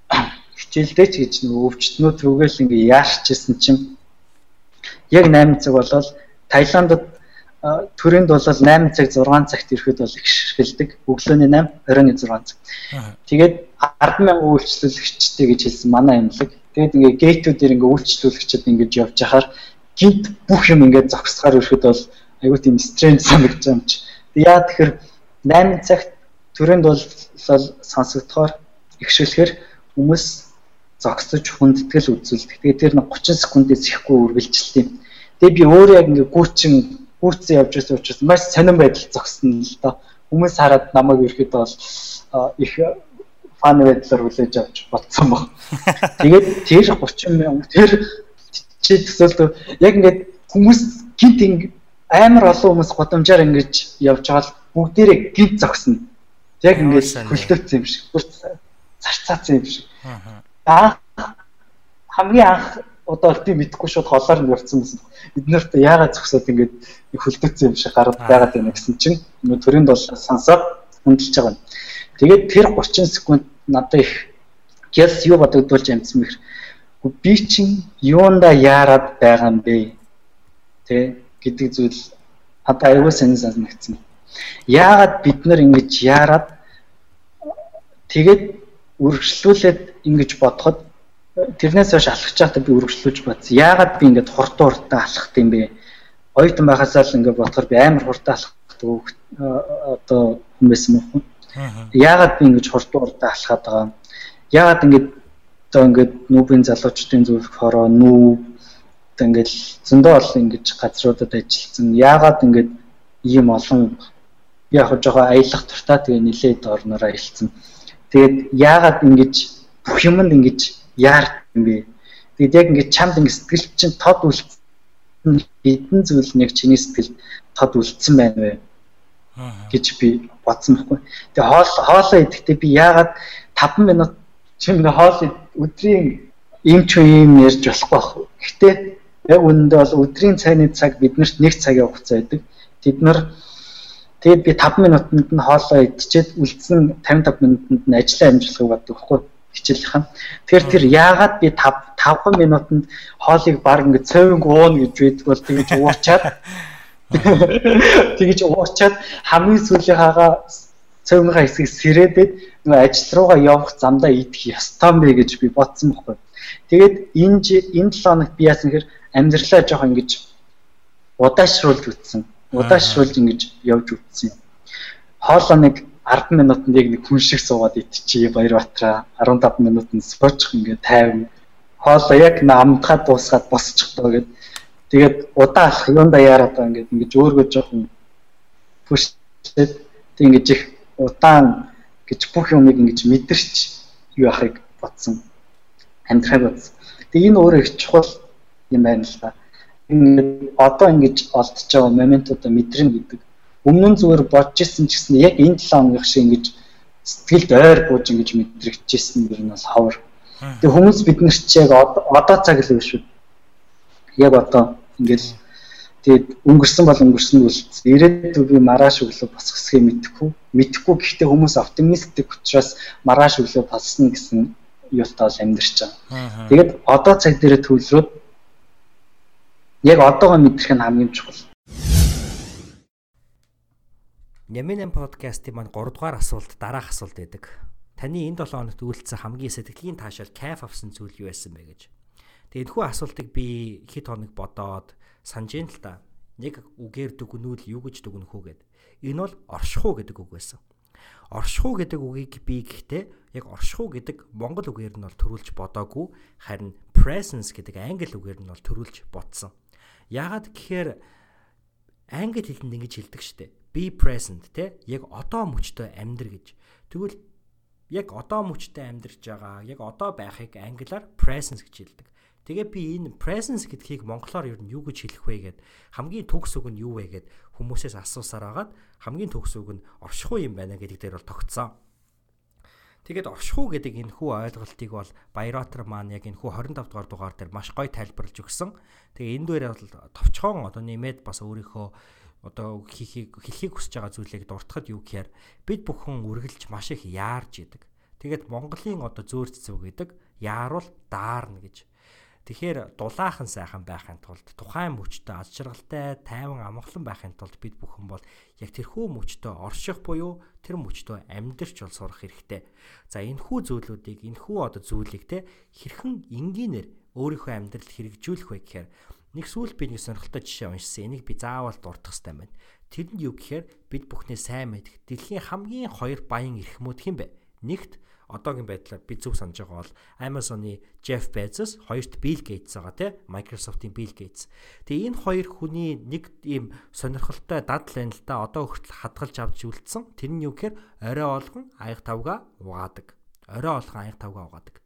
хичээлдээ ч гэж нэг өвчтнүүд түгээл ингэ яашчихсан чинь яг 8 цаг болол Таиландд төрөнд бол 8 цаг 6 цагт ирэхэд бол их ширхэлдэг. Өглөөний 8, оройн 6 цаг. Тэгээд 100000 үйлчлүүлэгчтэй гэж хэлсэн манай имлэг. Тэгээд ингээ гейтүүдээр ингээ үйлчлүүлэгчид ингэж явж хахаар гинт бүх юм ингээ зогсохоор ирэхэд бол айгүй тийм стресс санагдаж юм чи. Яа тэгэхээр 8 цагт төрөнд бол сонсогдохоор ихшүүлэхээр хүмүүс зогсож хүндэтгэл үзүүлдэг. Тэгээд тэр нэг 30 секундээс ихгүй үргэлжилт юм. Тэгээд би өөрөө яг ингээ гүүчин гүүцэн явж байсан учраас маш сонирн байдал зогсно л доо. Хүмүүс хараад намайг ирэхэд бол их фан байдлаар хүлээж авч бодсон баг. Тэгээд тэр 30 мянга тэр чи төсөөлтөө яг ингээд хүмүүс гинт ингэ амар олон хүмүүс годамжаар ингэж явж байгаа л бүгдээрээ гинт зогсно. Яг ингээд хөлтөөцсөн юм шиг. Бүр зарцаацсан юм шиг. Аа хамгийн анх одоо би мэдхгүй шууд холоор нь явцсан байсан. Бид нарт яагаад зогсоод ингээд хөлдөгцсөн юм шиг гараад байгаад байна гэсэн чинь нөө төрөнд бол сонсоод хөндлөж байгаа. Тэгээд тэр 30 секунд надад их гялс юу бодогдуулж амжсан мэх. Би чинь юунда яарад байгаа юм бэ? Тэ гэдэг зүйл одоо аюул сэн санагдсан. Яагаад бид нар ингэж яарад тэгээд үргэлжлүүлээд ингэж бодоход тэрнээс хойш алхаж байхдаа би үргэлжлүүлж бодсон. Яагаад би ингэж хурдууртаа алхах юм бэ? оюутан байхасаа л ингээд бодохоор би амар хурдан алхах одоо хүн байсан юм уу? Яагаад би ингэж хурдан хурдан алхаад байгаа юм? Яагаад ингэж одоо ингээд нүүбийн залуучдын зүрх хороо нүү одоо ингээд зөндөө олон ингэж газруудад ажилласан. Яагаад ингэж ийм олон яг жоохон аялах туртаа тэгээ нилээд орноор аялцсан. Тэгээд яагаад ингэж бүх юмд ингэж яар юм бэ? Тэгээд яг ингэж чамд ингэ сэтгэл чинь тод үлдсэн хэдэн зүйл нэг чиний сэтгэл тод үлдсэн байна вэ гэж би бодсон байхгүй. Тэгээ хоол хоолоо идэхдээ би яагаад 5 минут чимээ хоол өдрийн ийм ч юм ярьж болохгүй байх. Гэхдээ яг үүндээ бол өдрийн цайны цаг биднэрт 1 цагийн хугацаа байдаг. Тэд нар тэгээд би 5 минутанд нь хоолоо идчихэд үлдсэн 55 минутанд нь ажлаа амжуулахыг боддог байхгүй хичээлийнх нь. Тэгэхээр тэр яагаад би 5 5 минутанд хоолыг баг ингэ цовинг ууна гэж байдаг бол тэгэж уурчаад тэгэж уурчаад хамгийн сүүлийнхаагаа цовингаа хэсгийг сэрээдээд нөгөө ажил руугаа явах замдаа идэх ёстой бэ гэж би бодсон байхгүй. Тэгээд энэ энэ 7 хоногт би яасан гэхээр амьдралаа жоох ингэж удаашруулж үтсэн. Удаашруулж ингэж явж үтсэн. Хоолоо нэг 10 минутанд яг нэг хүн шиг суугаад идчихье Баярбатраа 15 минутанд спорчих ингээд 50 хоолоо яг намдхаа дуусгаад босчих тоо гэд тэгээд удаа алах юунда яарад байгаа ингээд ингээд өөргөө жоохон пүштэй тэг ингээд их удаан гэж бүх юмыг ингэж мэдэрч юу яхахыг бодсон амьдрахыг бодсон тэг энэ өөрөө их чухал юм байна л да ингээд одоо ингэж олдож байгаа моментуудаа мэдрэн гэдэг өмнө нь зүгээр бодож исэн ч гэсэн яг энэ 7 хоногийн шиг ингэж сэтгэлд ойр бууж ингэж мэдрэгдэжсэн юм бол ховор. Тэгээ хүмүүс бид нар ч яг одоо цаг л биш шүү. Яг одоо ингээл тэгээд өнгөрсөн бол өнгөрсөн үлдсэн. Ирээдүйд би маргааш өглөө босох хэсгийг мэдэхгүй. Мэдэхгүй гэхдээ хүмүүс оптимистик учраас маргааш өглөө болсон гэсэн юутай бол амьдарч байгаа. Тэгээд одоо цаг дээр төвлөрөөд яг одоогоо мэдрэх нь хамгийн чухал. Няминэн подкастын маань 3 дугаар асуулт дараах асуулт байдаг. Таны энэ 7 хоногт үйлцсэн хамгийн сэтгэлийн таашаал кайф авсан зүйл юу байсан бэ гэж. Тэгээд энэхүү асуултыг би хэд хоног бодоод санаж ин л та. Нэг үгээр дүгнүүл юу гэж дүгнэх үү гэд. Энэ бол оршихуу гэдэг үг байсан. Оршихуу гэдэг үгийг би гэхдээ яг оршихуу гэдэг монгол үгээр нь бол төрүүлж бодоогүй харин presence гэдэг англи үгээр нь бол төрүүлж бодсон. Яагаад гэхээр англи хэлэнд ингэж хэлдэг штеп be present те яг одоо мөчтөө амьдр гэж. Тэгвэл яг одоо мөчтөө амьдрж байгаа, яг одоо байхыг англиар presence гэж хэлдэг. Тэгээ би энэ presence гэдгийг монголоор ер нь юу гэж хэлэх вэ гэд хамгийн төгс үг нь юу вэ гэд хүмүүсээс асуусаар агаад хамгийн төгс үг нь оршихуй юм байна гэдэг дээр бол тогтсон. Тэгээд оршихуй гэдэг энэ хүү ойлголтыг бол Баяратар маань яг энэ хүү 25 дугаар дугаар дээр маш гоё тайлбарлаж өгсөн. Тэгээ энэ дээр бол товчхон одоо нэмээд бас өөрийнхөө одоо хийхийг хэлхийг хүсэж байгаа зүйлийг дуртахад юу гэхээр бид бүхэн үргэлж маш их яарж идэг. Тэгээд Монголын одоо зөөр цэцүү гэдэг яаруул даарна гэж. Тэгэхээр дулаахан сайхан байхын тулд тухайн мөчтөө аз жаргалтай, тайван амгалан байхын тулд бид бүхэн бол яг тэрхүү мөчтөө орших буюу тэр мөчтөө амьдрч бол сурах хэрэгтэй. За энэ хүү зүйлүүдийг энэ хүү одоо зүйлийг те хэрхэн энгийнээр өөрийнхөө амьдралд хэрэгжүүлэх вэ гэхээр нэг сүүл би нэг сонирхолтой жишээ уншсан. Энийг би заавал дурдах хэрэгтэй байна. Тэрэнд юу гэхээр бид бүхний сайн мэдэх дэлхийн хамгийн хоёр баян эрхмүүд хэн бэ? Нэгт одоогийн байдлаар би зөв санаж байгаа бол Amazon-ы Jeff Bezos, хоёрт Bill Gates байгаа тий Microsoft-ийн Bill Gates. Тэгээ энэ хоёр хүний нэг ийм сонирхолтой дадал байна л да. Одоо хүртэл хадгалж авч үлдсэн. Тэр нь юу гэхээр орой олгон аяг тавга угаадаг. Орой олгон аяг тавга угаадаг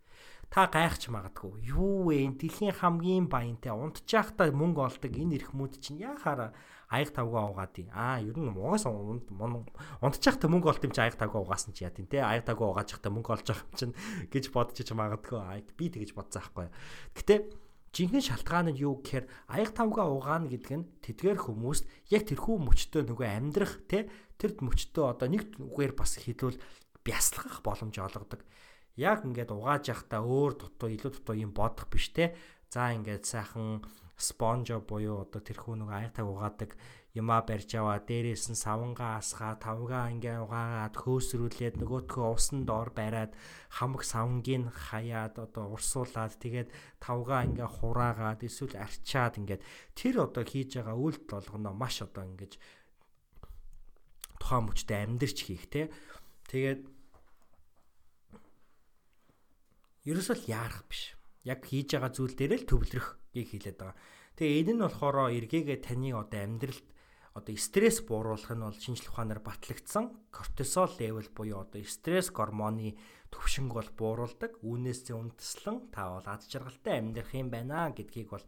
та гайхч магадгүй. Юу вэ? Дэлхийн хамгийн баянтай унтчихта мөнгө олдог энэ эрхмүүд чинь яхаар аяг тавгаа угаад юм. Аа, ер нь угаас унтчихта мөнгө олт юм чи аяг тавгаа угаасан чи яа тийм те. Аяг тавгаа угаачихта мөнгө олж байгаа юм чинь гэж бодчих магадгүй. Би тэгэж бодсон аахгүй. Гэтэ жинхэнэ шалтгаан нь юу гэхээр аяг тавгаа угаана гэдэг нь тэдгээр хүмүүст яг тэрхүү мөчтөө нөгөө амьдрах те тэр мөчтөө одоо нэг үгээр бас хэлвэл бясалгах боломж олгодог яг ингээд угааж явахдаа өөр дутуу илүү дутуу юм бодох биш те. За ингээд сайхан спонжо буюу одоо тэрхүү нэг аятаг угаадаг юма барьж аваа дээрээс нь савнгаа асгаа тавгаа ингээ угаагаад хөөсрүүлээд нөгөөтгөө усан доор бариад хамаг савнгийн хаяад одоо урсуулад тэгээд тавгаа ингээ хураагаад эсвэл арчаад ингээд тэр одоо хийж байгаа үйлдэл болгоно маш одоо ингэж тухайн мөчтэй амьдрч хийх те тэгээд ерөөсөө яарах биш. Яг хийж байгаа зүйл дээр л төвлөрөх гийг хэлээд байгаа. Тэгээ энэ нь болохоор эргээгээ таны одоо амьдралд одоо стресс бууруулах нь бол шинжлэх ухаанаар батлагдсан кортизол левел буюу одоо стресс гормоны төвшинг бол бууруулдаг. Үүнээс үндэслэн та бол ад жаргалтай амьдрах юм байна гэдгийг бол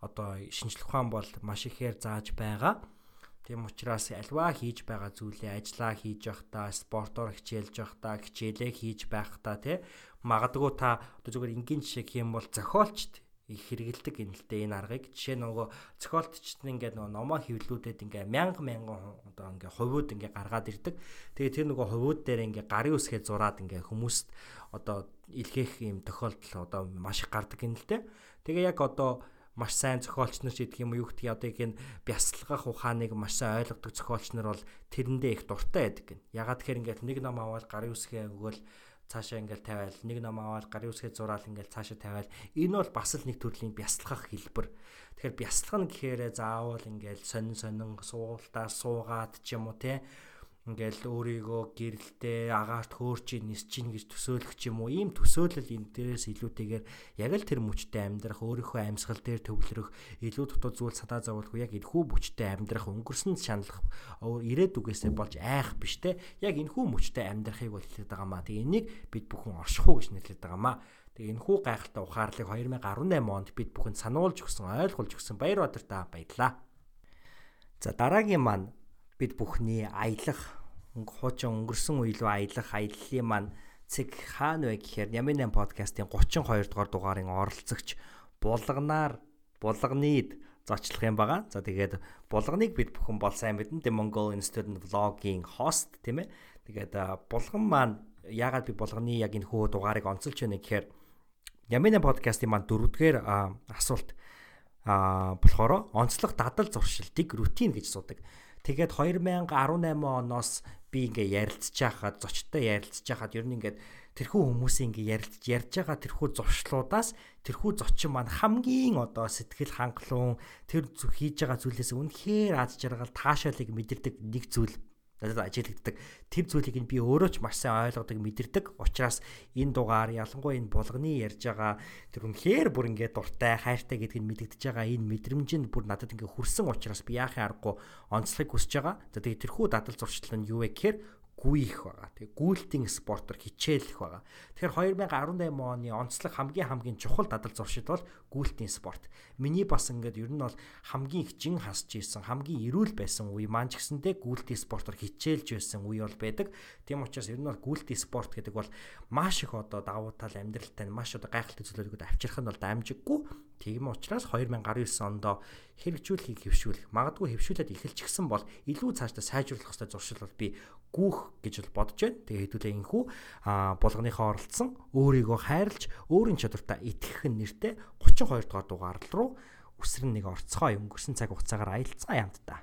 одоо шинжлэх ухаан бол маш ихээр зааж байгаа. Тийм учраас альваа хийж байгаа зүйлээ ажиллаа хийж явахдаа, спортоор хичээлж явахдаа, хичээлээ хийж байхдаа тий магадгүй та одоо зүгээр энгийн жишээ гэх юм бол зохиолчд их хэрэгэлдэг дээ энэ аргыг. Жишээ нөгөө зохиолтчд нь ингээд нөгөө номоо хөвлүүдэд ингээ мянга мянган одоо ингээ хувууд ингээ гаргаад ирдэг. Тэгээ тэр нөгөө хувууд дээр ингээ гарын үсгээ зураад ингээ хүмүүст одоо илгээх юм тохиолдол одоо маш их гардаг дээ. Тэгээ яг одоо маш сайн зохиолч нар ч гэдэг юм уу юу гэдгийг одоо энэ бясалгах ухааныг маш сайн ойлгодог зохиолч нар бол тэрэндээ их дуртай байдаг гин. Ягаад тэгэхээр ингээд нэг ном аваад гарын үсгээ өгөөл цаашаа ингээл тавиал нэг ном аваад гарын үсгээ зураал ингээл цаашаа тавиал энэ бол бас л нэг төрлийн бясалгах хэлбэр. Тэгэхээр бясалгах нь гэхээр заавал ингээл сонин сонин суултаар суугаад ч юм уу те ингээл өөрийгөө гэрэлтэй агаарт хөөрч нис чинь гэж төсөөлөх ч юм уу ийм төсөөлөл энэ дээрээс илүүтэйгээр яг л тэр мөчтэй амьдрах өөрийнхөө амьсгал дээр төвлөрөх илүү дутуу зүйл садаа зовлох яг энэхүү мөчтэй амьдрах өнгөрсөн шаналх ирээдүгээсээ болж айх биш те. Яг энэхүү мөчтэй амьдрахыг бол хэлээд байгаа маа. Тэгээ энийг бид бүхэн орших уу гэж нэрлэдэг байгаа маа Тэгээ энэхүү гайхалтай ухаарлыг 2018 онд бид бүхэнд сануулж өгсөн, ойлгуулж өгсөн Баярбаатар та баярлаа. За дараагийн маань бид бүхний аялах хуучин өнгөрсөн үе рүү аялах аяллаа маань цэг хаана вэ гэхээр Ямин 8 подкастын 32 дугаар дугаарын оролцогч булганаар булганид зочлох юм байгаа. За тэгээд булганыг бид бүхэн бол сайн мэднэ. The Mongol Student Vlog-ийн host тийм ээ. Тэгээд булган маань яагаад би булганы яг энэ хөө дугаарыг онцолж байна гэхээр Ямин подкастын маань дөрөвдүгээр асуулт а болохоор онцлог дадал зуршилтыг рутин гэж суудаг. Тэгээд 2018 оноос би ингээ ярилцж байхад зочтой ярилцж байхад ер нь ингээд тэрхүү хүмүүсийн ингээ ярилцж ярьж байгаа тэрхүү зуршлуудаас тэрхүү зочин маань хамгийн одоо сэтгэл хангалуун тэр хийж байгаа зүйлээс үнэхээр аз жаргал таашаалыг мэдэрдэг нэг зүйл надад ажиглагддаг. Тэр зүйлийг нь би өөрөө ч маш сайн ойлгодог, мэдэрдэг. Учираас энэ дугаар ялангуяа энэ булганы ярьж байгаа тэр үнэхээр бүр ингээд дуртай, хайртай гэдгийг мэдэгдэж байгаа энэ мэдрэмж нь бүр надад ингээд хүрсэн учраас би яахын аргагүй онцлогыг хүсэж байгаа. За тэгээ тэрхүү дадал зуршлал нь юу вэ гэхээр гүйх байгаа. Тэгээ гүйлтийн спортоор хичээлэх байгаа. Тэгэхээр 2018 оны онцлог хамгийн хамгийн чухал дадал зуршил бол гүйлтийн спорт. Миний бас ингээд ер нь бол хамгийн их жин хасж исэн, хамгийн эрүүл байсан үе маань ч гэсэндээ гүйлтийн спортоор хичээлж байсан үе бол байдаг. Тийм учраас ер нь бол гүйлтийн спорт гэдэг бол маш их одоо давуу тал амьдралтай маш одоо гайхалтай зүйлүүд авчрах нь бол дамжиггүй. Тийм учраас 2019 онд хэрэгжүүлэхийг хөвшүүлэх, магадгүй хөвшүүлээд эхэлчихсэн бол илүү цаашдаа сайжруулах хэвээр зуршил бол би гүүх гэж бол бодож байна. Тэгээ хэдүүлээ инхүү а булганыхаа оролцсон өөрийгөө хайрлж өөрийн чадвартаа итгэх нэртэй 32 дугаар дугаар руу үсрэн нэг орцгоо өнгөрсөн цаг хугацаагаар аялцгаа ямтдаа.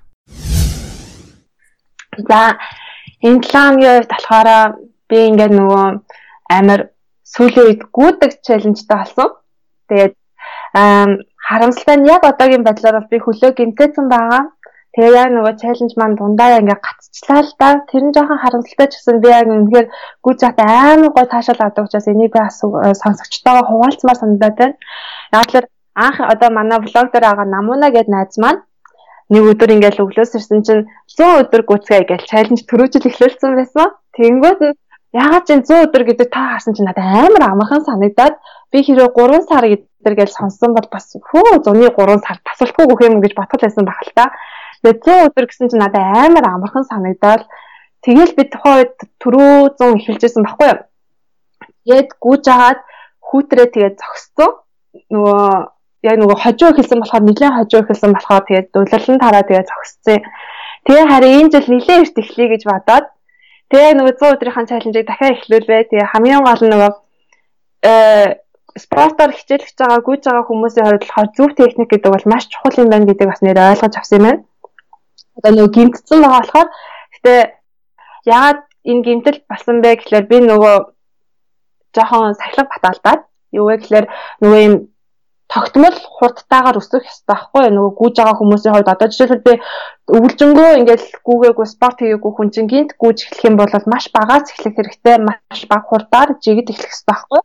За энэ 7 хоногийн үед болохоор би ингээд нөгөө амар сүүлийн үед гүдэг челленжтэй болсон. Тэгээд харамсалтай нь яг одоогийн байдлаар бол би хөлөө гимтээсэн байгаа. Тэгээ яг нөгөө челленж маань дундаа ингээ гацчлаа л да. Тэр нь жоохон харамсалтай ч гэсэн би яг үнэхээр гүж зат амар гой таашаал авдаг учраас энийг би сонсогчтойгоо хуваалцмаар санагдаад байна. Яг л анх одоо манай влог дээр байгаа намуна гэд найз маань нэг өдөр ингээл өглөөс ирсэн чинь 100 өдөр гүцгээ гэж чаленж төрөөжл эхлүүлсэн байсан. Тэнгүүд ягаад ч 100 өдөр гэдэг та харсан чинь надад амар амархан санагдаад би хэрэг 3 сар гэдэг тэр гэж сонсон бол бас хөө зуны 3 сар тасалдгүй гөх юм гэж бодхол байсан баг л та. Тэгээ 100 өдөр гэсэн чинь надад амар амархан санагдаад тэгэл би тухайн үед түрүү 100 эхэлжсэн баггүй юу. Тэгээд гүйж агаад хүүтрээ тэгээд зогссон. Нөгөө яг нөгөө хожоо эхэлсэн болохоор нэлээд хожоо эхэлсэн болохоор тэгээд дуларлан тараа тэгээд зогссон. Тэгээ харин энэ жил нэлээд эрт эхлэе гэж бодоод тэгээ нөгөө 100 өдрийн чаленжийг дахиад эхлүүлвэ. Тэгээ хамгийн гол нь нөгөө э спортоор хичээлж байгаа гүйж байгаа хүмүүсийн хувьд болохоор зөв техник гэдэг бол маш чухал юм байна гэдэг бас нэр ойлгож авсан юм байна. Одоо нөгөө гимтсэн байгаа болохоор гэтээ яагаад энэ гимтэл болсон бэ гэхлээр би нөгөө жоохон сахилга баталдаад юу вэ гэхлээр нөгөө юм тогтмол хурдтайгаар өсөх ёстой байхгүй нөгөө гүйж байгаа хүмүүсийн хувьд одоо жишээлбэл би өвлжөнгөө ингээл гүүгээгүй спорт хийгээгүй хүн чинь гинт гүйж эхлэх юм бол маш багаас эхлэх хэрэгтэй маш бага хурдаар жигд эхлэх ёстой байхгүй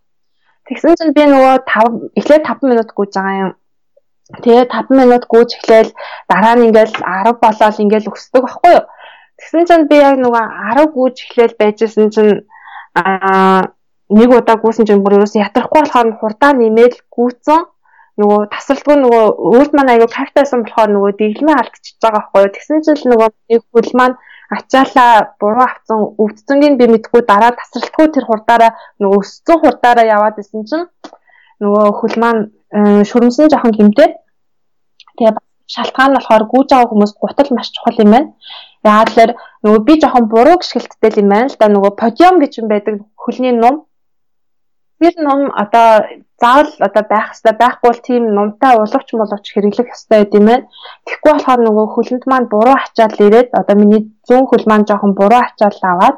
Тэгсэн чинь би нөгөө 5 эхлээд 5 минут гүйж байгаа юм. Тэгээ 5 минут гүйж эхлээл дараа нь ингээл 10 болоод ингээл өсдөг байхгүй юу? Тэгсэн чинь би яг нөгөө 10 гүйж эхлээл байжсэн чинь аа нэг удаа гүйсэн чинь бүр ерөөс ятрахгүй болохоор хурдаа нэмээд гүйцэн нөгөө тасралтгүй нөгөө өөрт маань аягүй кайфтайсан болохоор нөгөө дэглэмээ алдчихж байгаа байхгүй юу? Тэгсэн чинь нөгөө нэг хөл маань ачаалаа буруу авсан өвдцөнгийг би мэдгүй дараа тасралтгүй тэр хурдаараа нөгөө өссөн хурдаараа яваад исэн чинь нөгөө хөл маань шүрмсэн жоохон гимтээд тэгээ шалтгаан нь болохоор гүйж байгаа хүмүүс гутал маш чухал юм байна. Яагаад тэлэр нөгөө би жоохон буруу гიშгэлттэй юм байна л да. Нөгөө подиум гэж юм байдаг хөлний нум тэр ном одоо заавал одоо байх хэрэгтэй байхгүй бол тийм номтой уловч моловч хэрэглэх байд юм байна. Тэгэхгүй болохоор нөгөө хөлөнд маань буруу ачаал ирээд одоо миний зүүн хөл маань жоохон буруу ачаал аваад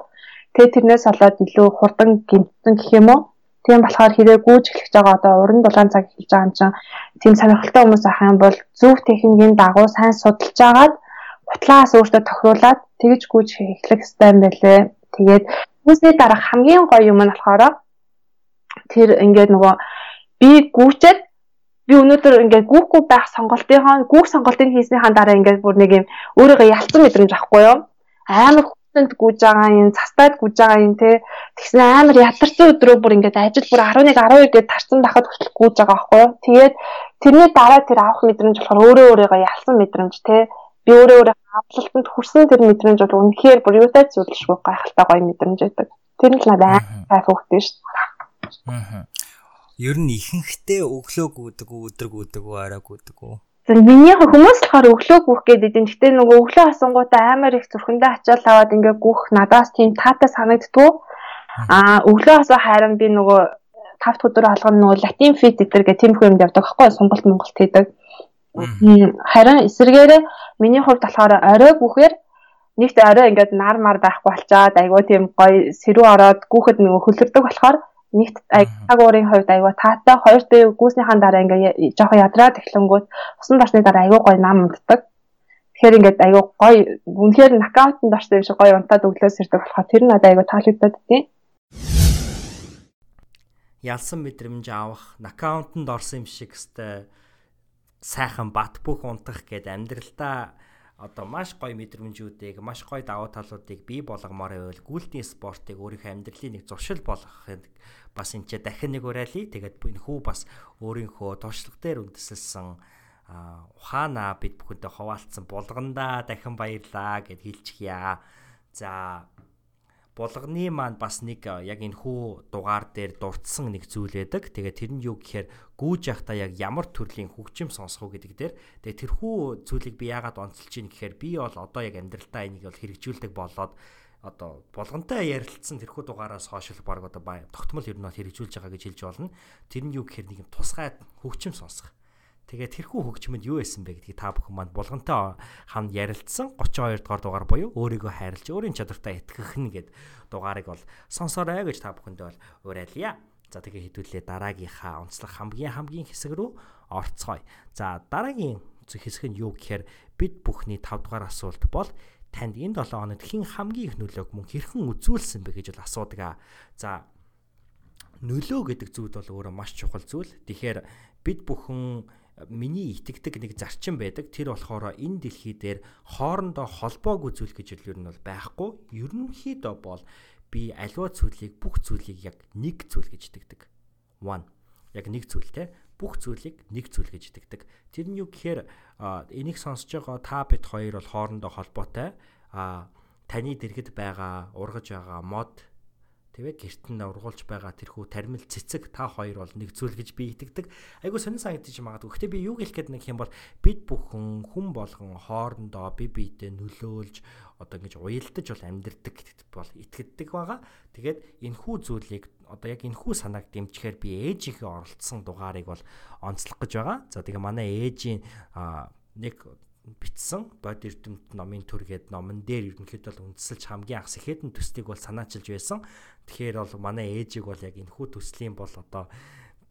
тэгээ тэрнээс болоод илүү хурдан гимтэн гэх юм уу. Тийм болохоор хэрэг гүйж эхлэж байгаа одоо уран дулаан цаг эхэлж байгаа юм чинь тийм сонирхолтой хүмүүс ах юм бол зөв техникийн дагуу сайн судалж агаад гутлаас өөртөө тохируулаад тэгж гүйж эхлэх хэрэгтэй юм байлээ. Тэгээд үүсний дараах хамгийн гоё юм нь болохоор тэр ингээд нөгөө би гүүчээд би өнөөдөр ингээд гүүхгүй байх сонголтынхаа гүүх сонголтыг хийснийхаа дараа ингээд бүр нэг юм өөрийгөө ялцсан мэдрэмж авахгүй юу? Амар хүнд гүйж байгаа юм цастайд гүйж байгаа юм те. Тэгсэн амар ядарсан өдрөө бүр ингээд ажил бүр 11 12 гээд тарцсан дахад хүртэл гүйж байгаа байхгүй юу? Тэгээд тэрний дараа тэр авах мэдрэмж болохоор өөрөө өөрийгөө ялсан мэдрэмж те. Би өөрөө өөрөө авлалтанд хүрсэн тэр мэдрэмж бол үнэхээр бүр юутай зүйлшгүй гайхалтай гоё мэдрэмж байдаг. Тэр нь л амар кайф өгдөө шүү. дээ Аа. Ер нь ихэнхдээ өглөө гүдэг үү, өдөр гүдэг үү, арай гүдэг үү? За миний хүмүүс болохоор өглөө гүөх гэдэг юм. Гэтэ нөгөө өглөө хасангуудаа амар их зүрхэндээ ачаал аваад ингээ гүөх надаас тийм таатай санагддгүй. Аа өглөө хасаа харин би нөгөө тавт өдөр алган нөгөө латин фит гэдэг гэх тийм их юм явдаг байхгүй Сонголт Монголт хийдэг. Харин эсэргээрээ миний хувьд болохоор орой гүхээр нэгт орой ингээд нар мар байхгүй болчаад айгуу тийм гоё сэрүү ороод гүхэд нөгөө хөлөрдөг болохоор нэгт аяг уурын хувьд аяга таатай хоёрт би гүйснийхаа дараа ингээ жоохон ядраад эхлэнгүүт усан дорсны дараа аяга гоё нам унтдаг. Тэгэхээр ингээд аяга гоё үнэхээр нокаутанд орсон юм шиг гоё унтаад өглөөс ирдэг болохоор тэр нь надад аяга таалагдаад тийм. Ялсан мэдрэмж авах, нокаутанд орсон юм шиг өстэй сайхан бат бүх унтах гэд амьдралдаа одоо маш гоё мэдрэмжүүдийг, маш гоё давуу талуудыг бий болгомоор байвал гүйлтийн спортыг өөрийнхөө амьдралын нэг зуршил болгохыг бас энэ ч дахин нэг уриалъя. Тэгээд энэ хүү бас өөрийнхөө туршлага дээр үндэслэлсэн ухаанаа бид бүхэндээ хуваалцсан булгандаа дахин баярлаа гэд хэлчихье. За булганы маань бас нэг яг энэ хүү дугаар дээр дурдсан нэг зүйл байдаг. Тэгээ тэр нь юу гэхээр гүүж явахдаа яг ямар төрлийн хөгжим сонсох уу гэдэг дээр тэгээ тэрхүү зүйлийг би яагаад онцолж ийн гэхээр би бол одоо яг амьдралдаа энийг бол хэрэгжүүлдэг болоод одоо булгантай ярилцсан тэрхүү дугаараас хойш л баг одоо тогтмол ер нь хэрэгжүүлж байгаа гэж хэлж болно. Тэр нь юу гэхээр нэг юм тусгай хөгжим сонсох. Тэгээд тэрхүү хөгжмөнд юу байсан бэ гэдгийг та бүхэн манд булгантай хамт ярилцсан 32 дугаар дугаар буюу өөрийгөө хайрлж өөрийн чадвартай итгэх нь гэд дугаарыг бол сонсоорой гэж та бүхэндээ бол уриалъя. За тэгээ хэдүүлээ дараагийнхаа онцлог хамгийн хамгийн хэсэг рүү орцгоё. За дараагийн хэсэг нь юу гэхээр бид бүхний 5 дугаар асуулт бол танд энэ 7 хоногт хэн хамгийн их нөлөөг мөн хэрхэн үзүүлсэн бэ гэж бол асуудаг. За нөлөө гэдэг зүйл бол өөрөө маш чухал зүйл. Тэгэхээр бид бүхэн миний итгэдэг нэг зарчим байдаг. Тэр болохоор энэ дэлхий дээр хоорондоо холбоог үзүүлэх гэж юу нь бол байхгүй. Ерөнхийдөө бол би аливаа зүйлийг бүх зүйлийг яг нэг зүйл гэж итгэдэг. One. Яг нэг зүйл те бүх зүйлийг нэг зүйл гэж итгэдэг. Тэр нь юу гэхээр энийг сонсож байгаа та бид хоёр бол хоорондоо холбоотой. А таны дэргэд байгаа, ургаж байгаа мод тэгээ гэрт нь ургуулж байгаа тэрхүү тармил цэцэг та хоёр бол нэг зүйл гэж би итгэдэг. Айгу сонин санагдчих магадгүй. Гэхдээ би юу хэлэх гээд нэг юм бол бид бүхэн хүн болгон хоорондоо бие биедээ нөлөөлж одоо ингэж уялдаж бол амьдрдаг бол итгэдэг байгаа. Тэгээд энэхүү зүйлийг одоо яг энэхүү санааг дэмжихээр би ээжийнхээ оролцсон дугаарыг бол онцлох гэж байгаа. За тэгээ манай ээжийн нэг бичсэн бод эрдэмт номын төр гээд номон дээр ерөнхийдөө л үндэслэж хамгийн анх сэхэдэн төслийг бол санаачилж байсан. Тэгэхээр бол манай ээжийг бол яг энэхүү төслийн бол одоо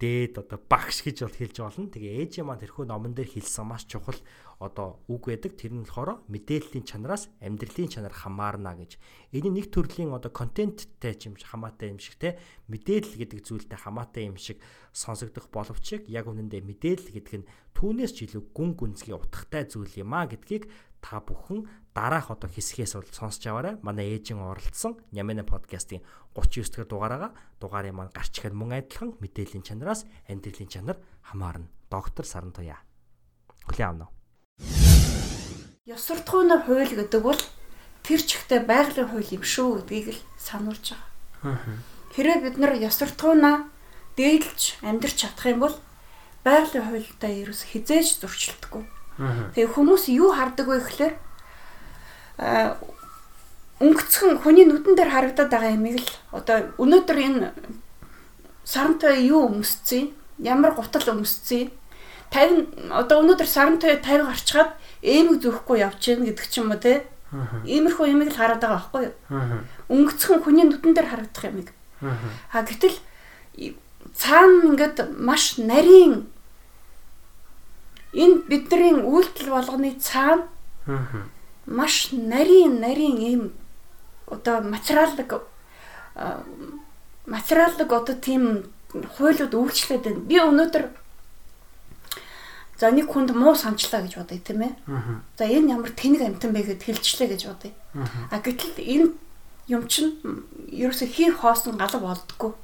дээд одоо багш гэж бол хэлж болно. Тэгээ ээжийн маань тэрхүү номон дээр хэлсэн маш чухал одоо үг байдаг. Тэр нь болохоор мэдээллийн чанараас амьдралын чанар хамаарна гэж. Энэ нэг төрлийн одоо контенттэй юм хамаатай юм шиг те мэдээлэл гэдэг зүйлтэй хамаатай юм шиг сонсогдох боловч яг үнэндээ мэдээлэл гэдэг нь түүнээс ч илүү гүн гүнзгий утгатай зүйл юм а гэдгийг та бүхэн дараах одоо хэсгээс бол сонсч аваарай. Манай ээжин оролцсон Нямена подкастын 39 дахь дугаараа дугаарыг маань гарч ихэд мөн адилхан мэдээллийн чанараас амьдралын чанар хамаарна. Доктор Сарантуя. Хүлээн авна уу? Ёс суртахуунаар хууль гэдэг бол тэр чигтээ байгалийн хууль юм шүү гэдгийг л сануулж байгаа. Хэрвээ бид нар ёс суртахуунаа дээдлж амьдрч чадах юм бол байгалийн хуультай ерөөс хизээж зурчилдаггүй. Тэгээ хүмүүс юу хардаг вэ гэхээр өнгөцхөн хүний нүдэн дээр харагдаад байгаа юмыг л одоо өнөөдөр энэ сарантай юу өмсцээ ямар гутал өмсцээ 50 одоо өнөөдөр сарантай 50 гарчгаад эмэг зөөхгүй явж гин гэдэг ч юм уу те. Иймэрхүү юмыг л хараад байгаа байхгүй юу? Өнгөцхөн хүний нүдэн дээр харагдах юмыг. А гэтэл цаана ингээд маш нарийн энэ бидний үйлдэл болгоны цаана маш нарийн нарийн ийм одоо материаллык материаллык одоо тийм хуйлууд үйлчлээд байна. Би өнөөдөр За нэг хүнд муу санчлаа гэж бодъё тийм ээ. За энэ ямар тэнэг амтан бэ гэд хэлчлээ гэж бодъё. А гэтэл энэ юм чинь ерөөсө хий хоосон галав болдгоо.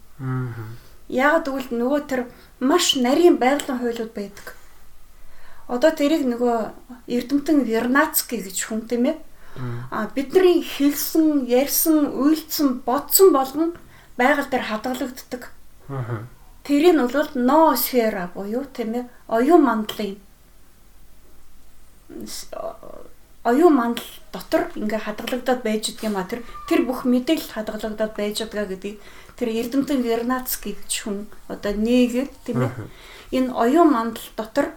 Яагаад гэвэл нөгөө тэр маш нарийн байгалийн хуйлууд байдаг. Одоо тэрийг нөгөө Эрдэмтэн Вернацки гэж хүн тийм ээ. А бидний хэлсэн, ярьсан, үйлдсэн, бодсон болгон байгаль дээр хадгалагддаг. Тэр нь бол ноосфера буюу тийм ээ оюун мандлын оюун мандал дотор ингээ хадгалагдаад байж байгаа юм а. Тэр тэр бүх мэдээлэл хадгалагдаад байж байгаа гэдгийг тэр Эрдэмтэн Вернацки гэж хүн одоо нээгээд тийм ээ. Энэ оюун мандал дотор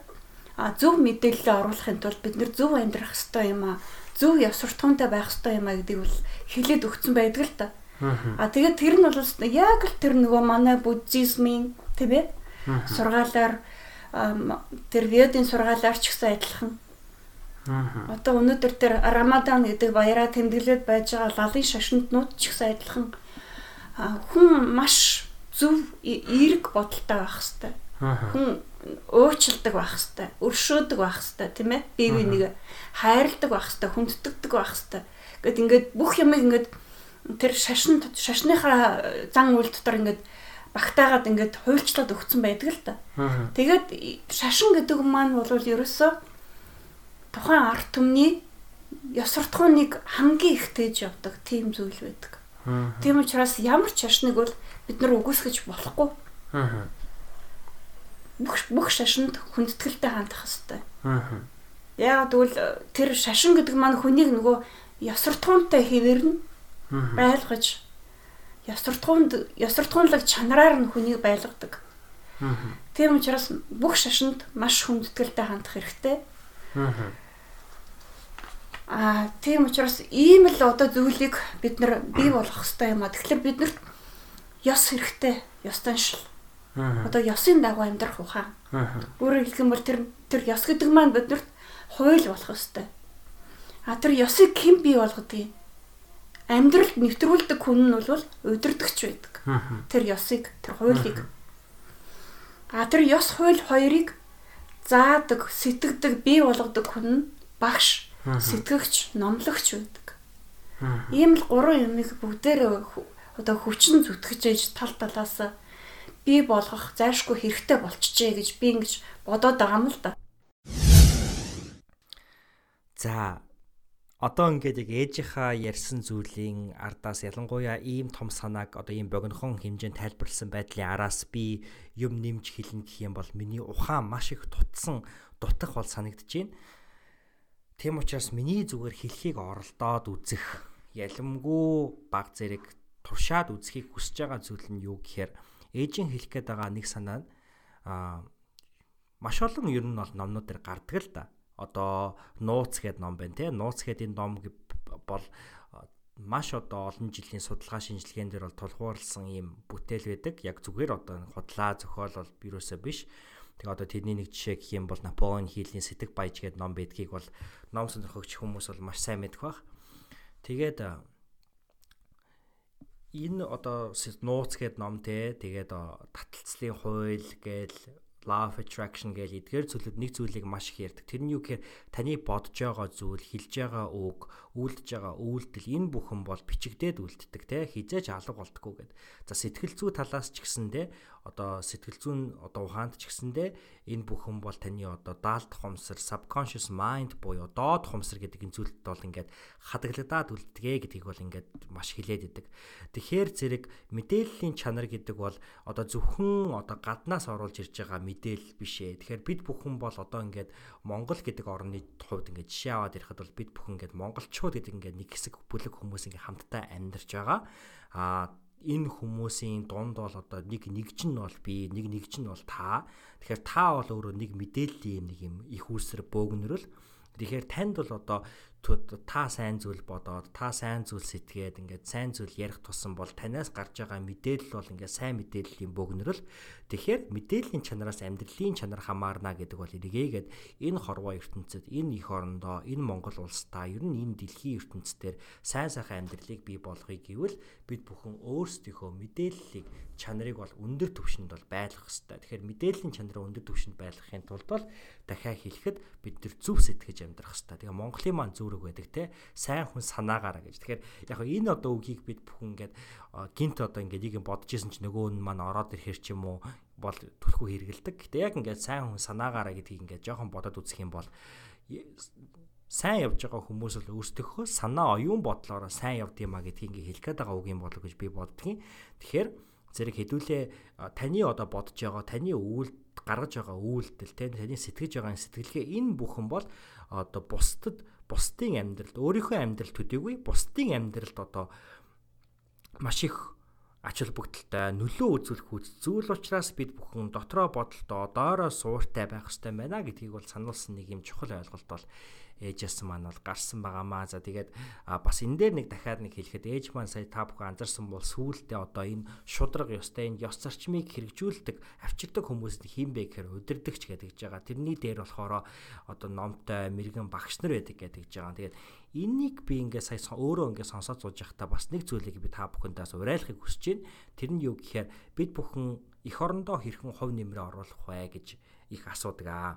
зөв мэдээлэл оруулахын тулд бид нэр зөв амьдрах хэрэгтэй юм а зөв яв суртахуунтай байх хэрэгтэй юм а гэдгийг бол хэлээд өгсөн байдаг л та. А тэгээд тэр нь бол яг л тэр нөгөө манай буддизмын тийм ээ сургаалаар тэр ведийн сургаалаар ч гэсэн адилхан. Одоо өнөөдөр тэр Рамадан гэдэг баяраа тэмдэглээд байж байгаа лалын шашинтнууд ч гэсэн адилхан хүн маш зөв эерэг бодолтой байх хэвээр. Хүн уучлдаг байх хэвээр, өршөөдөг байх хэвээр, тийм ээ? Бие биенийг хайрладаг байх хэвээр, хүнддэгдэг байх хэвээр. Гэт ингээд бүх юмыг ингээд тэр шашин шашныхаа зан үйл дотор ингээд багтаагаад ингээд хуульчлаад өгсөн байдаг л да. Тэгээд шашин гэдэг маань бол ерөөсөө тухайн арт түмний ёс суртахууныг хамгийн их тээж явдаг тийм зүйл байдаг. Тийм учраас ямар ч шашныг бол бид нар үгүйсгэж болохгүй. Бүх бүх шашинд хүндэтгэлтэй хандах хэрэгтэй. Яг тэгвэл тэр шашин гэдэг маань хүнийг нөгөө ясвартгуунтай хэвэрнэ байлгаж ясвартгуунд ясвартгуунлаг чанараар нь хүнийг байлгадаг. Тийм учраас бүх шашинд маш хүндэтгэлтэй хандах хэрэгтэй. Аа тийм учраас ийм л одоо зүйлийг бид нар бий болгох хэрэгтэй юм а. Тэгэхээр бид нарт ёс хэрэгтэй, ёстой шил. Одоо ёсын дагуу амьдрах ухаан. Өөрөөр хэлэх юм бол тэр тэр ёс гэдэг маань биднэрт хууль болох хэрэгтэй. А тэр ёсыг хэн бий болгодгийг амьдралд нэвтрүүлдэг хүн нь бол удирдахч байдаг. Тэр ёсыг, тэр хуулийг. А тэр ёс хууль хоёрыг заадаг, сэтгэдэг, бий болгодог хүн нь багш сэтгэгч, номлогч байдаг. Ийм л гурван юмыг бүгдээр одоо хүчин зүтгэж ээж тал талаас би болгох зайшгүй хэрэгтэй болчихжээ гэж би ингэж бодоод байгаа юм л да. За одоо ингээд яг ээжийнхаа ярьсан зүйлийн ардаас ялангуяа ийм том санааг одоо ийм богинохон хэмжээнд тайлбарлсан байдлын араас би юм нэмж хэлнэ гэх юм бол миний ухаан маш их тутсан дутах бол санагдаж байна. Тийм учраас миний зүгээр хэлхийг оролдоод үзэх ялэмгүй баг зэрэг туршаад үзхийг хүсэж байгаа зүйл нь юу гэхээр ээжийн хэлэх гээд байгаа нэг санаа нь аа маш олон ер нь бол номнууд дээр гардаг л да. Одоо нууц гэдэг ном байна те. Нууц гэдэг энэ ном бол маш одоо олон жилийн судалгаа шинжилгээнд дээр бол тулгуурласан ийм бүтээл байдаг. Яг зүгээр одоо худлаа зохиол бол бирөөсөө биш. Тэгээ одоо тэрний нэг жишээ гэх юм бол Наполеон хийлийн сэтг баяж гэдэг ном байдгийг бол ном сонирхогч хүмүүс бол маш сайн мэдэх бах. Тэгээд энэ одоо нууц гэдэг ном те тэгээд таталцлын хууль гээл law of attraction гэж эдгээр зүйлүүд нэг зүйлийг маш их ярьдаг. Тэр нь юу гэхээр таны бодож байгаа зүйл, хэлж байгаа үг, үйлдэж байгаа үйлдэл энэ бүхэн бол бичигдээд үлддэг те хизээж алга болтгоо гэд. За сэтгэл зүй талаас ч гэсэндээ одоо сэтгэл зүйн одоо ухаанд ч гэсэндээ энэ бүхэн бол таны одоо даалт хумсар subconscious mind буюу доод хумсар гэдэг энэ зүйлд бол ингээд хадгалагдаад үлддэгэ гэдгийг бол ингээд маш хилээд идэг. Тэгэхээр зэрэг мэдээллийн чанар гэдэг бол одоо зөвхөн одоо гаднаас оруулж ирж байгаа мэдээлэл биш ээ. Тэгэхээр бид бүхэн бол одоо ингээд Монгол гэдэг орны хувьд ингээд жишээ аваад ярихад бол бид бүхэн ингээд монголчууд гэдэг ингээд нэг хэсэг бүлэг хүмүүс ингээд хамтдаа амьдарч байгаа. Аа энэ хүмүүсийн дунд бол одоо нэг нэгж нь бол би нэг нэгж нь бол та. Тэгэхээр та бол өөрөө нэг мэдээллийн нэг юм их үүсэр бөөгнөрөл. Тэгэхээр танд бол одоо та сайн зүйл бодоод та сайн зүйл сэтгээд ингээд сайн зүйл ярих тусам бол танаас гарч байгаа мэдээлэл бол ингээд сайн мэдээллийн бөгнөрөл тэгэхээр мэдээллийн чанараас амьдралын чанар хамаарна гэдэг бол эргээгээд энэ хорвоо ертөнцид энэ их орондоо энэ Монгол улстай ер нь энэ дэлхийн ертөнцийн сайн сайхан амьдралыг бий болгоё гэвэл бид бүхэн өөрсдийнхөө мэдээллийг чанарыг бол өндөр түвшинд бол байлгах хэрэгтэй. Тэгэхээр мэдээллийн чанараа өндөр түвшинд байлгахын тулд бол дахиад хэлэхэд бид нар зөв сэтгэж амьдрах хэрэгтэй. Тэгээ Монголын маань зүрэг байдаг те сайн хүн санаагаараа гэж. Тэгэхээр яг энэ одоо үгийг бид бүхэн ингээд гинт одоо ингээд нэг юм бодож исэн чинь нөгөө нь маань ороод ирэхэр ч юм уу бол түлхүү хэрэгэлдэг. Гэтэ яг ингээд сайн хүн санаагаараа гэдгийг ингээд жоохон бодоод үзэх юм бол сайн явж байгаа хүмүүс л өөрсдийнхөө санаа оюун бодлороо сайн явд юм а гэдгийг ингээ хэлэх гээд байгаа үг юм болов гэж би боддгийн. Тэгэхээр зэрэг хэдүүлээ таны одоо бодож байгаа таны үйлд гаргаж байгаа үйлдэл таны сэтгэж байгаа сэтгэлгээ энэ бүхэн бол одоо бусдад бусдын амьдралд өөрийнхөө амьдрал төдийгүй бусдын амьдралд одоо маш их ач холбогдолтой нөлөө үзүүлэх үз зүйл учраас бид бүхэн дотроо бодолтой одоороо сууртай байх хэрэгтэй байна гэдгийг бол сануулсан нэг юм чухал ойлголт бол ээжээс маань бол гарсан байгаамаа. За тэгээд бас энэ дээр нэг дахиад нэг хэлэхэд ээж маань сая та бүхэн анзарсан бол сүүлдээ одоо энэ шудраг ёстой энэ ёс зарчмыг хэрэгжүүлдэг авчирдаг хүмүүс нь хин бэ гэхээр удирдахч гэдэг гэж байгаа. Тэрний дээр болохоор одоо номтой мэрэгэн багш нар байдаг гэдэг гэж байгаа. Тэгээд Энийг би ингээ сая өөрөө ингээ сонсоод сууж байхдаа бас нэг зүйлийг би та бүхэндээс уриалахыг хүсэж байна. Тэр нь юу гэхээр бид бүхэн эх орондоо хэрхэн хувь нэмрээ оруулах вэ гэж их асуудаг аа.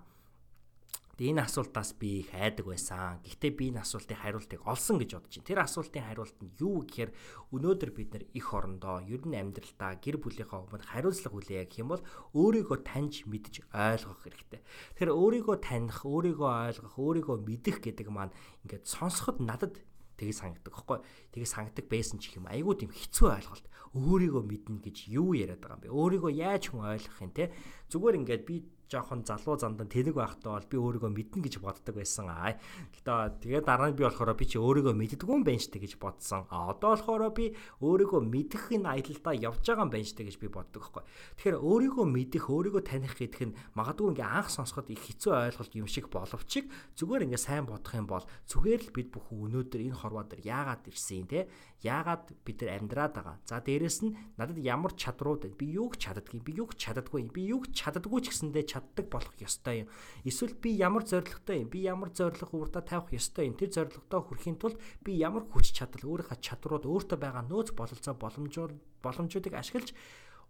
Тэгээ энэ асуултаас би их айдаг байсан. Гэхдээ би энэ асуултын хариултыг олсон гэж бодож байна. Тэр асуултын хариулт нь юу гэхээр өнөөдөр бид нар их орондоо ер нь амьдралдаа гэр бүлийнхаа өмнө хариуцлага хүлээе гэх юм бол өөрийгөө таньж мэдж ойлгох хэрэгтэй. Тэгэхээр өөрийгөө таних, өөрийгөө ойлгох, өөрийгөө мэдэх гэдэг маань ингээд сонсоход надад Тэгээ санагдаг байхгүй. Тэгээ санагдаг байсан ч юм айгүй тийм хэцүү ойлголт. Өөрийгөө мэднэ гэж юу яриад байгаа юм бэ? Өөрийгөө яаж хүн ойлгох юм те? Зүгээр ингээд би жоохон залуу зандан тэнэг байхдаа бол би өөрийгөө мэднэ гэж боддог байсан. Аа. Гэтэ тэгээд дараа нь би болохоор би чи өөрийгөө мэддэггүй юм байна штэ гэж бодсон. А одоо болохоор би өөрийгөө мэдэх энэ аялалдаа явж байгаа юм байна штэ гэж би боддог байхгүй. Тэгэхээр өөрийгөө мэдэх, өөрийгөө таних гэдэг нь магадгүй ингээ анх сонсоход их хэцүү ойлголт юм шиг боловч зүгээр ингээ сайн бодох юм бол зүгээр л бид бүхэн өнөөдөр энэ хорвоо дээр яагаад ирсэн те? Яагаад бид нар амьдраад байгаа. За дээрэс нь надад ямар чадрууд би юуг чаддгийг, би юуг чаддаггүй, би юуг чаддаггүй ч гэсэндээ чаддаг болох ёстой юм. Эсвэл би ямар зоригтой юм? Би ямар зориг урдаа тавих ёстой юм? Тэр зоригтой хүрэхийн тулд би ямар хүч чадал, өөрийнхөө чадрууд, өөртөө байгаа нөөц бололцоо боломжууд боломжуудыг ашиглаж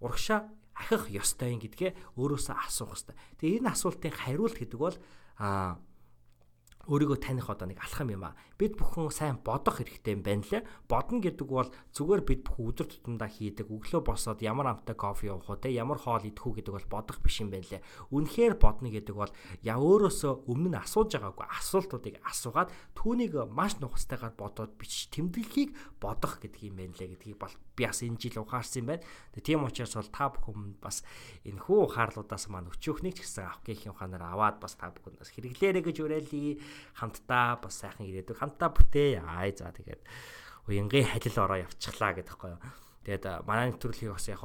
урагшаа ахих ёстой юм гэдгээ өөрөөсөө асуух ёстой. Тэгээ энэ асуултын хариулт гэдэг бол аа өөрийгөө таних одоо нэг алхам юм а. Бид бүхэн сайн бодох хэрэгтэй юм байна лээ. Бодно гэдэг бол зүгээр бид бүхэн өдөр тутамдаа хийдэг өглөө босоод ямар амтай кофе уух уу те ямар хоол идэх үү гэдэг бол бодох биш юм байна лээ. Үнэхээр бодно гэдэг бол яа өөрөөсөө өмнө нь асууж байгаагүй асуултуудыг асуугаад түүнийг маш нухацтайгаар бодоод бич тэмдэглэхийг бодох гэдэг юм байна лээ гэдгийг бол би бас энэ жил ухаарсан юм байна. Тэгээ тийм учраас бол та бүхэн бас энэ хүү ухаарлуудаас маань өчөөхнийг ч гэсэн авах гэх юм ханаар аваад бас та бүхэн бас хэрэглээрэй гэж уриалъя хамтдаа бас сайхан ирээдүг хамтдаа бүтээ. Аа за тэгээд уянгийн халил ороо явчихлаа гэдэг байхгүй юу. Тэгээд манай нэвтрүүлгийг бас яг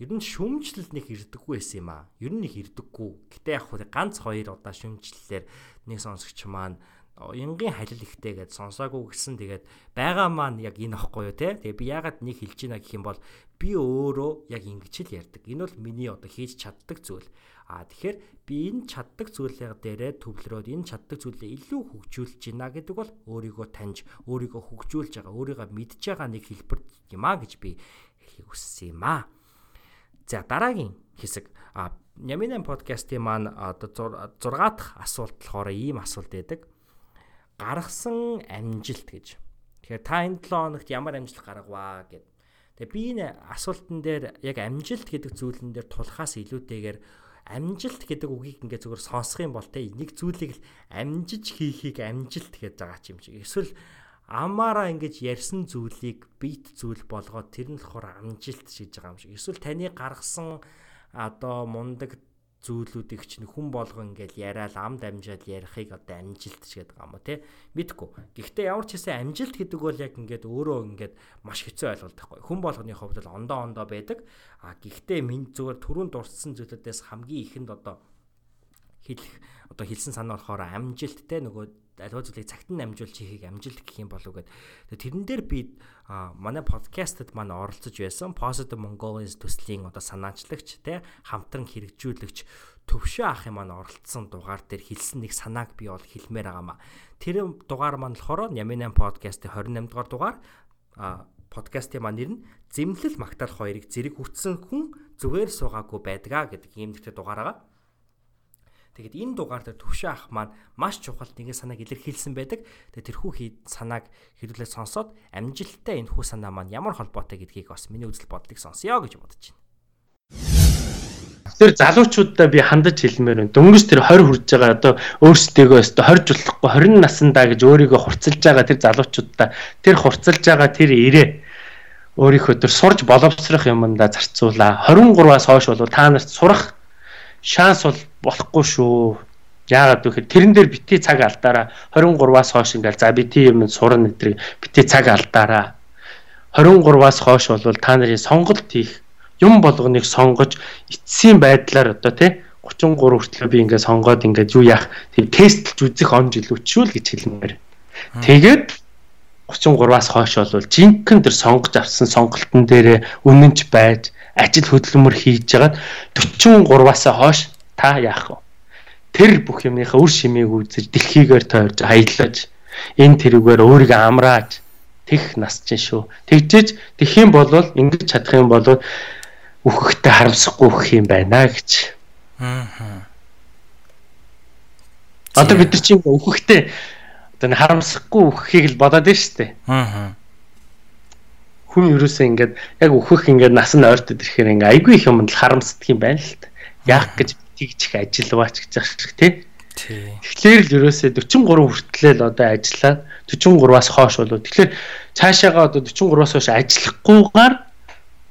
ер нь шүмжлэл нэг ирдэггүй байсан юм аа. Ер нь нэг ирдэггүй. Гэтэ яг хөө ганц хоёр удаа шүмжлэлээр нэг сонсогч маань уянгийн халил ихтэй гэж сонсоогүй гэсэн тэгээд байгаа маань яг энэ аахгүй юу те. Тэгээ би яагаад нэг хэлж ийна гэх юм бол би өөрөө яг ингэж л ярьдаг. Энэ бол миний одоо хийж чаддаг зүйл. А тэгэхээр би энэ чаддаг зүйлээ дээрээ төвлөрөөд энэ чаддаг зүйлээ илүү хөгжүүлж байна гэдэг бол өөрийгөө таньж, өөрийгөө хөгжүүлж байгаа, өөрийгөө мэдж байгаа нэг хэлбэр юм а гэж би хэлхийг хүссэн юм а. За дараагийн хэсэг а Няминан подкастын маань одоо 6 дахь асуулт болохоор ийм асуулт байдаг гаргасан амжилт гэж. Тэгэхээр та энэ 7 хоногт ямар амжилт гаргаваа гэд. Тэгээ би энэ асуултан дээр яг амжилт гэдэг зүйлэн дээр тулахаас илүүтэйгээр амжилт гэдэг үгийг ингээд зүгээр сонсох юм бол те нэг зүйлийг л амжиж хийхийг амжилт гэж байгаа юм шиг. Эсвэл амаараа ингэж ярьсан зүйлийг бит зүйл болгоод тэр нь болохоор амжилт шиж байгаа юм шиг. Эсвэл таны гаргасан одоо мундаг зүйлүүдийг чинь хүн болгон ингээл яриад ам дамжаад ярихыг одоо амжилт ч гэдэг юм уу те мэдгүй. Гэхдээ ямар ч хэсэ амжилт гэдэг бол яг ингээд өөрөө ингээд маш хэцүү ойлголт байхгүй. Хүн болгоны хувьд л ондоо ондоо байдаг. А гэхдээ минь зүгээр түрүүн дурдсан зүйлүүдээс хамгийн ихэнд одоо хэлэх одоо хэлсэн санаа болохоор амжилт те нөгөө аливаа зүйлийг цагт нь амжуулж хийхийг амжилт гэх юм болов гэд. Тэрэн дээр би манай подкастэд маань оролцож байсан Positive Mongolians төслийн одоо санаачлагч те хамтран хэрэгжүүлэгч төвшөө ах юм маань оролцсон дугаар дээр хэлсэн нэг санааг би бол хэлмээр байгаамаа. Тэр дугаар маань болохоор Няминан подкастын 28 дугаар дугаар подкастын маань нэр нь зэмлэл магтаал хоёрыг зэрэг үтсэн хүн зүгээр суугаагүй байдгаа гэдэг ийм нэгтэй дугаар Тэгэд энэ дугаар дээр төвшөө ах маань маш чухал нэгэн санааг илэрхийлсэн байдаг. Тэгээд тэрхүү санааг хэрүүлээ сонсоод амжилттай энэ хүү санаа маань ямар холбоотой гэдгийг бас миний үзэл бодлыг сонсъё гэж бодож байна. Тэр залуучуудаа би хандаж хэлмээр байна. Дөнгөж тэр 20 хүрж байгаа одоо өөрсдөө өстө 20 жуулахгүй 20 наснда гэж өөрийгөө хурцлж байгаа тэр залуучуудаа тэр хурцлж байгаа тэр ирээ өөрийнхөө тэр сурж боловсрох юмдаа зарцуулаа. 23-аас хойш бол та нарт сурах шанс бол болохгүй шүү. Яагаад гэвэл тэрэн дээр бити цаг алдаараа 23-аас хойш ингээл за бити юм сурна гэдрийг бити цаг алдаараа 23-аас хойш бол та нарын сонголт хийх юм болгоныг сонгож эцсийн байдлаар одоо тий 33 хүртэл би ингээд сонгоод ингээд юу яах тийм тестлж үзэх он жил үчүүл гэж хэлмээр. Тэгээд 33-аас хойш бол жинхэнэ тэр сонгож авсан сонголтын дээр үнэнч байж ажил хөдөлмөр хийж жагаад 43-аас хойш та яах вэ? Тэр бүх юмныхаа үр шимийг үзэж дэлхийгээр тойрж аялаж энэ тэрүүгээр өөрийгөө амрааж тех нас чинь шүү. Тэгжиж тэх юм бол ингэж чадах юм бол үхэхтэй харамсахгүй өгөх юм байна гэж. Аа. Одоо бид нар чинь үхэхтэй одоо харамсахгүй өгөхийг л бодоод байна шүү дээ. Аа хүн ерөөсөө ингээд яг өөхөх ингээд нас нь ойртод ирэхээр ингээд айгүй их юмд харамсдаг юм байна л та. Яах гэж тэгж их ажиллаваач гэж ах шиг тий. Тэгэхээр л ерөөсөө 43 хүртэл л одоо ажиллаад 43-аас хойш болоо. Тэгэхээр цаашаага одоо 43-аас хойш ажиллахгүйгээр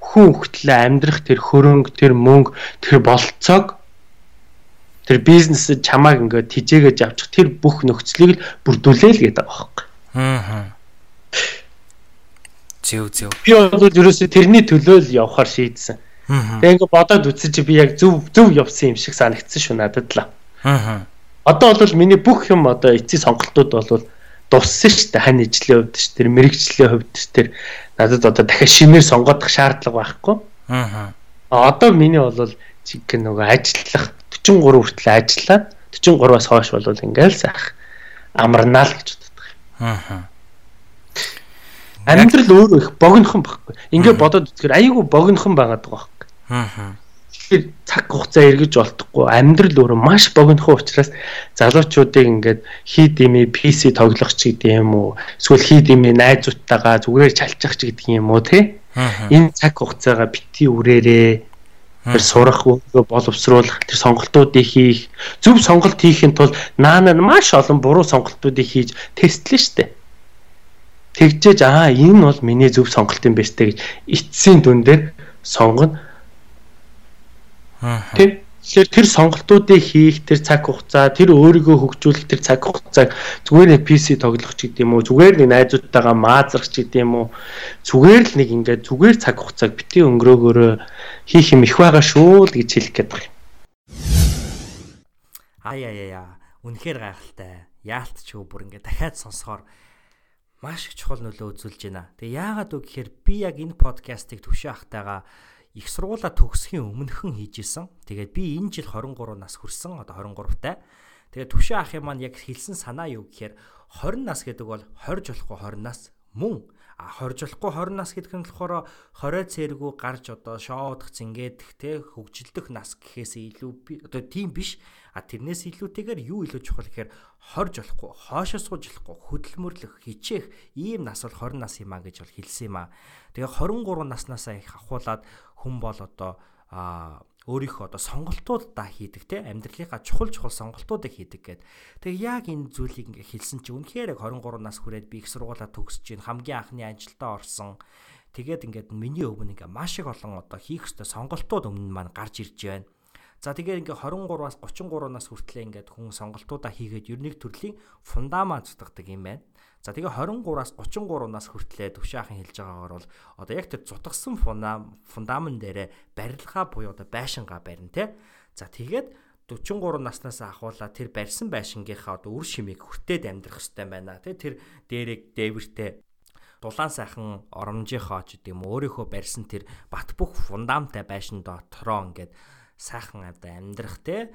хүн хөлтлөө амьдрах тэр хөрөнгө, тэр мөнгө, тэр болцоог тэр бизнесд чамааг ингээд тижээгэж авчих тэр бүх нөхцөлийг л бүрдүүлээ л гэдэг байгаа байхгүй. Аа. Зэв зэв. Би бол ерөөсөө тэрний төлөө л явахаар шийдсэн. Тэгээ ингээд бодоод үзсэн чи би яг зөв зөв явсан юм шиг санагдсан шүү надад л. Аа. Одоо бол миний бүх юм одоо эцсийн сонголтууд бол дуссан шүү дээ. Хань ижлийн хувьд ш тэр мэрэгчлийн хувьд тэр надад одоо дахиад шинээр сонгодох шаардлага байхгүй. Аа. Одоо миний бол чиг нөгөө ажиллах 43 хүртэл ажиллаад 43-аас хойш бол ингээл сайх амарнаа л гэж боддог. Аа. Амьдрал өөрөө их богинохон байхгүй. Ингээ бодоод үзэхээр айгүй богинохон байгаад байгаа байхгүй. Аа. Тэгэхээр цаг хугацаа эргэж болтохгүй амьдрал өөрөө маш богинохон учраас залуучуудыг ингээд хий дими PC тоглох ч гэдэг юм уу эсвэл хий дими найзуудтайгаа зүгээр чалчих ч гэдэг юм уу тий энэ цаг хугацаагаа бити үрээрээ тэр сурах өөрийгөө боловсруулах тэр сонголтуудыг хийх зөв сонголт хийхин тулд наана маш олон буруу сонголтуудыг хийж тестлэн штэ тэгжээж аа энэ бол миний зөв сонголт юм байна штэ гэж эцсийн дүн дээр сонгоно Тэр тэгэхээр тэр сонголтуудыг хийх тэр цаг хугацаа, тэр өөрийгөө хөгжүүлэх тэр цаг хугацааг зүгээр нэг PC тоглох ч гэдэм үү, зүгээр нэг найзуудтайгаа маазрах ч гэдэм үү, зүгээр л нэг ингээд зүгээр цаг хугацааг бити өнгөрөөгөөрөө хийх юм их байгаа шүү л гэж хэлэх гээд байна. Аа яа яа. Үнэхээр гайхалтай. Яалтчгүй бүр ингээд дахиад сонсохоор маш их чухал нөлөө үзүүлж байна. Тэгээ яагаад үг гэхээр би яг энэ подкастыг төвшөө ахтайгаа их сургуулаа төгсөхийн өмнөхөн хийжсэн. Тэгээд би энэ жил 23 нас хүрсэн. Одоо 23-тай. Тэгээд төвшөө ах юм маань яг хэлсэн санаа юу гэхээр 20 нас гэдэг бол 20 жолохгүй 20 нас мөн а 20 жолохгүй 20 нас гэдэг нь болохоор 20 цэргүү гарч одоо шоудах зингээдэх те хөгжилдөх нас гэхээс илүү одоо тийм биш. А тэрнээс илүүтэйгээр юу илүү чухал гэхээр 20 жолохгүй хоошоо сууж болохгүй хөдөлмөрлөх хичээх ийм нас бол 20 нас юм а гэж бол хэлсэн юм а. Тэгээ 23 наснасаа их ахуулаад хүн бол одоо а өөрийнхөө одоо сонголтуудаа хийдэг те амьдралынхаа чухал чухал сонголтуудыг хийдэг гэд. Тэгээ яг энэ зүйлийг ингээ хэлсэн чинь үнэхээр яг 23 нас хүрээд би их сургуулаа төгсөж чинь хамгийн анхны ажилдаа орсон. Тэгээд ингээд миний өмнө ингээ маш их олон одоо хийх ёстой сонголтууд өмнө маань гарч ирж байна. За тэгээд ингээ 23-аас 33 нас хүртлээр ингээд хүн сонголтуудаа хийгээд ер нь төрлийн фундамент зутгадаг юм байна. За тэгээ 23-аас 33 нас хүртлээр төвшаахан хэлж байгаагаар бол одоо яг тэр зутгсан фундамент дээрээ барилгаа буюу одоо байшингаа барина те. За тэгээд 43 наснаас ахуулаад тэр барьсан байшингийнхаа одоо үр шимийг хүртээд амьдрах хэрэгтэй байна. Тэ тэр дээрээ дээвэртэй дулаан сайхан оромжийнхоо ч гэдэм өөрийнхөө барьсан тэр бат бөх фундаменттай байшин дотроо ингээд сайхан одоо амьдрах те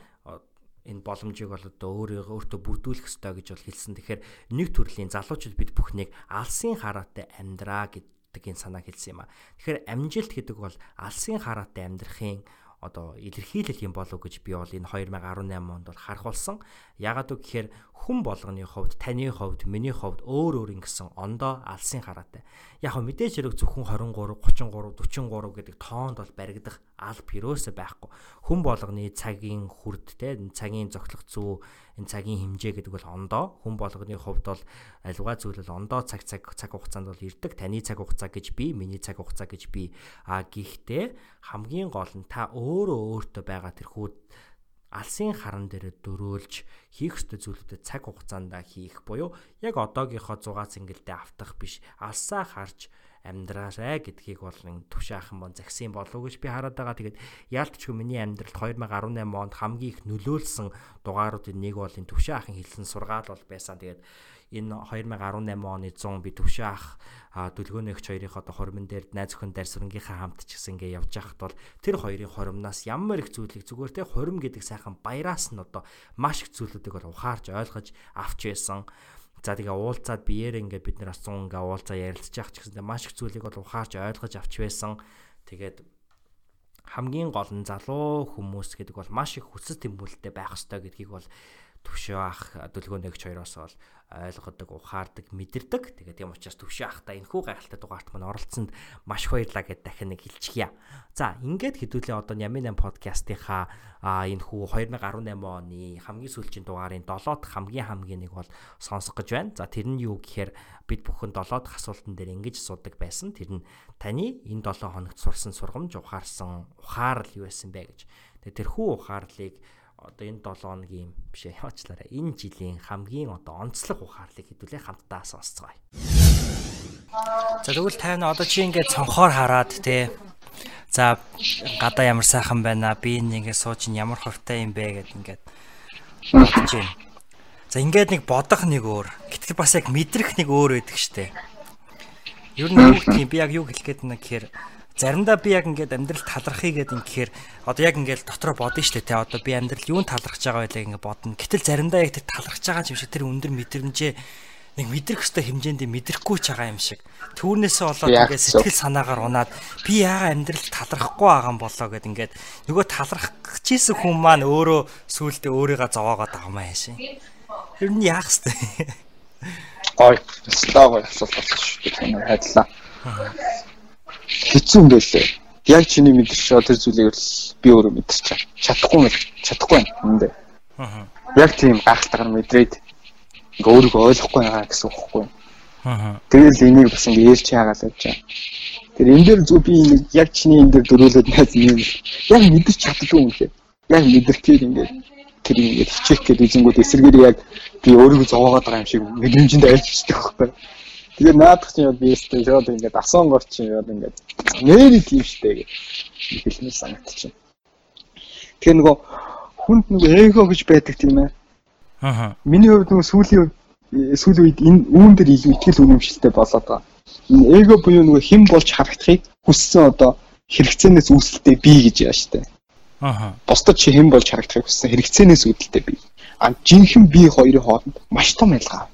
энэ боломжийг бол одоо өөрийгөө өөртөө бүрдүүлэх ёстой гэж бол хэлсэн. Тэгэхээр нэг төрлийн залуучууд бид бүхнийг алсын хараатай амьдраа гэдэг энэ санааг хэлсэн юм а. Тэгэхээр амжилт гэдэг бол алсын хараатай амьдрахын одоо илэрхийлэл юм болов гэж би бол энэ 2018 онд бол харах болсон. Ягаад үг гэхээр хүн болгоны хувьд, таны хувьд, миний хувьд өөр өөр ингэсэн ондоо алсын хараатай. Яг хөө мэдээж хэрэг зөвхөн 23, 33, 43 гэдэг тоонд бол баригдах алба юусоо байхгүй. Хүн болгоны цагийн хүрд те цагийн зохилох зүй энэ цагийн хэмжээ гэдэг бол ондоо хүн болгоны хувьд бол альва зүйл бол ондоо цаг цаг цаг хугацаанд бол ирдэг. Таны цаг хугацаа гэж би, миний цаг хугацаа гэж би. А гэхдээ хамгийн гол нь та өөрөө өөртөө байгаа тэрхүү алсын харан дээр дөрөөлж хийх ёстой зүйлүүдэд цаг хугацаанд хийх буюу яг одоогийнхоо 6 цэнгэлдээ автах биш алсаа харж амьдраарай гэдгийг бол ин төвшаахан бон загсан болов гэж би хараад байгаа. Тэгээд яалтчгүй миний амьдралд 2018 онд хамгийн их нөлөөлсөн дугааруудын нэг бол энэ төвшаахан хэлсэн сургаал бол байсан. Тэгээд энэ 2018 оны 100 би төвшаах дүлгөөнийгч хоёрын одоо хормон дээр найз өхөн дарсрангийнхаа хамт ч гэсэн ингээ явж байхад бол тэр хоёрын хоромноос ямар их зүйлийг зүгээр те хором гэдэг сайхан баяраас нь одоо маш их зүйлүүдийг бол ухаарч ойлгож авч байсан. За тэгээ уулзаад биеэр ингээ бид нар 100 ингээ уулзаа ярилцж явах ч гэсэн маш их зүйлийг бол ухаарч ойлгож авч байсан. Тэгээд хамгийн гол нь залуу хүмүүс гэдэг бол маш их хүсэл тэмүүлэлтэй байх ёстой гэдгийг бол төвшөө ах дүлгөөнэгч хоёроос бол ойлгодог, ухаардаг, мэдэрдэг. Тэгээд тийм учраас төвшөө ахта энэ хүү гайхалтай дугаарт мань оролцсонд маш баярлаа гэд дахин нэг хэлчихье. За, ингээд хэдүүлээ одоо Ямин 8 подкастынхаа энэ хүү 2018 оны хамгийн сүүлийн дугаарын 7 дахь хамгийн хамгийн нэг бол сонсох гэж байна. За, тэр нь юу гэхээр бид бүхэн 7 дахь асуултан дээр ингэж асуудаг байсан. Тэр нь таны энэ 7 хоногт сурсан сургамж ухаарсан ухаарл юу байсан бэ гэж. Тэгээд тэр хүү ухаарлыг одоо энэ 7 хоногийн биш яваачлаарай. Энэ жилийн хамгийн одоо онцлог ухаарлыг хэдүүлээ хамтдаа сонсцгоё. За тэгвэл тань одоо чи ингээд цонхоор хараад те. За гадаа ямар сайхан байна. Би нэгээ сууж ин ямар хортой юм бэ гэд ингээд бодож байна. За ингээд нэг бодох нэг өөр. Гэтэл бас яг мэдрэх нэг өөр байдаг штэ. Ер нь юу гэх юм би яг юу хэлэх гээд байна гэхээр заримдаа би яг ингээд амьдрал талархъя гэдэг ингэхээр одоо яг ингээд дотроо бодно шүү дээ те одоо би амьдрал юунд талархж байгаа байлаа ингээд бодно. Гэтэл заримдаа яг тэр талархж байгаа юм шиг тэр өндөр мэдрэмжээ нэг мэдрэх хөстэй хэмжээнд мэдрэхгүй ч байгаа юм шиг. Түүнээсээ болоод ингээд сэтгэл санаагаар унаад би яага амьдрал талархахгүй байгаа юм болоо гэд ингээд нөгөө талархаж исэн хүн маань өөрөө сүултээ өөрийгөө зовоогоод байгаа юм аашаа. Ер нь яах вэ? Гой. Стаа гой асуулт болсон шүү. Хайдлаа хэцүү юм байлээ. Яг чиний мэдэрч байгаа тэр зүйлийг л би өөрөө мэдэрч чадахгүй мэл чадахгүй байна үндэ. Аа. Яг тийм гайхалтайгаар мэдрээд ингээ өөрийгөө ойлгохгүй байгаа гэсэн үг байхгүй. Аа. Тэгэл энийг бас ингээ ээлж яагаад байж байгаа. Тэр энэ дээр зүг би нэг яг чиний энэ дээр дөрүүлээд найз юм. Яг мэдэрч чаддгүй юм лээ. Яг мэдэрчээд ингээ тэр ингээ хичээх гэдэг эзэнгүүд эсэргээр яг би өөрийгөө зовоогоод байгаа юм шиг мэдрэмжинд айлж бичдэг байхгүй. Тэгээ наадах чинь яд биестэй шууд ингээд асон горч чинь яд ингээд нэр тийм штэ гэж хэлмээр санагдчихэв. Тэгээ нөгөө хүнд нөгөө эго гэж байдаг тийм ээ. Аа. Миний хувьд нөгөө сүүлийн сүүлийн үед энэ үүн дээр илүү ихтгэл үнэмшилтэй болоод байгаа. Энэ эго буюу нөгөө хэн болж харагдахыг хүссэн одоо хэрэгцээнээс үүсэлтэй би гэж яа штэ. Аа. Бусдад чи хэн болж харагдахыг хүссэн хэрэгцээнээс үүдэлтэй би. А жинхэнэ би хоёрын хооронд маш том ялгаа.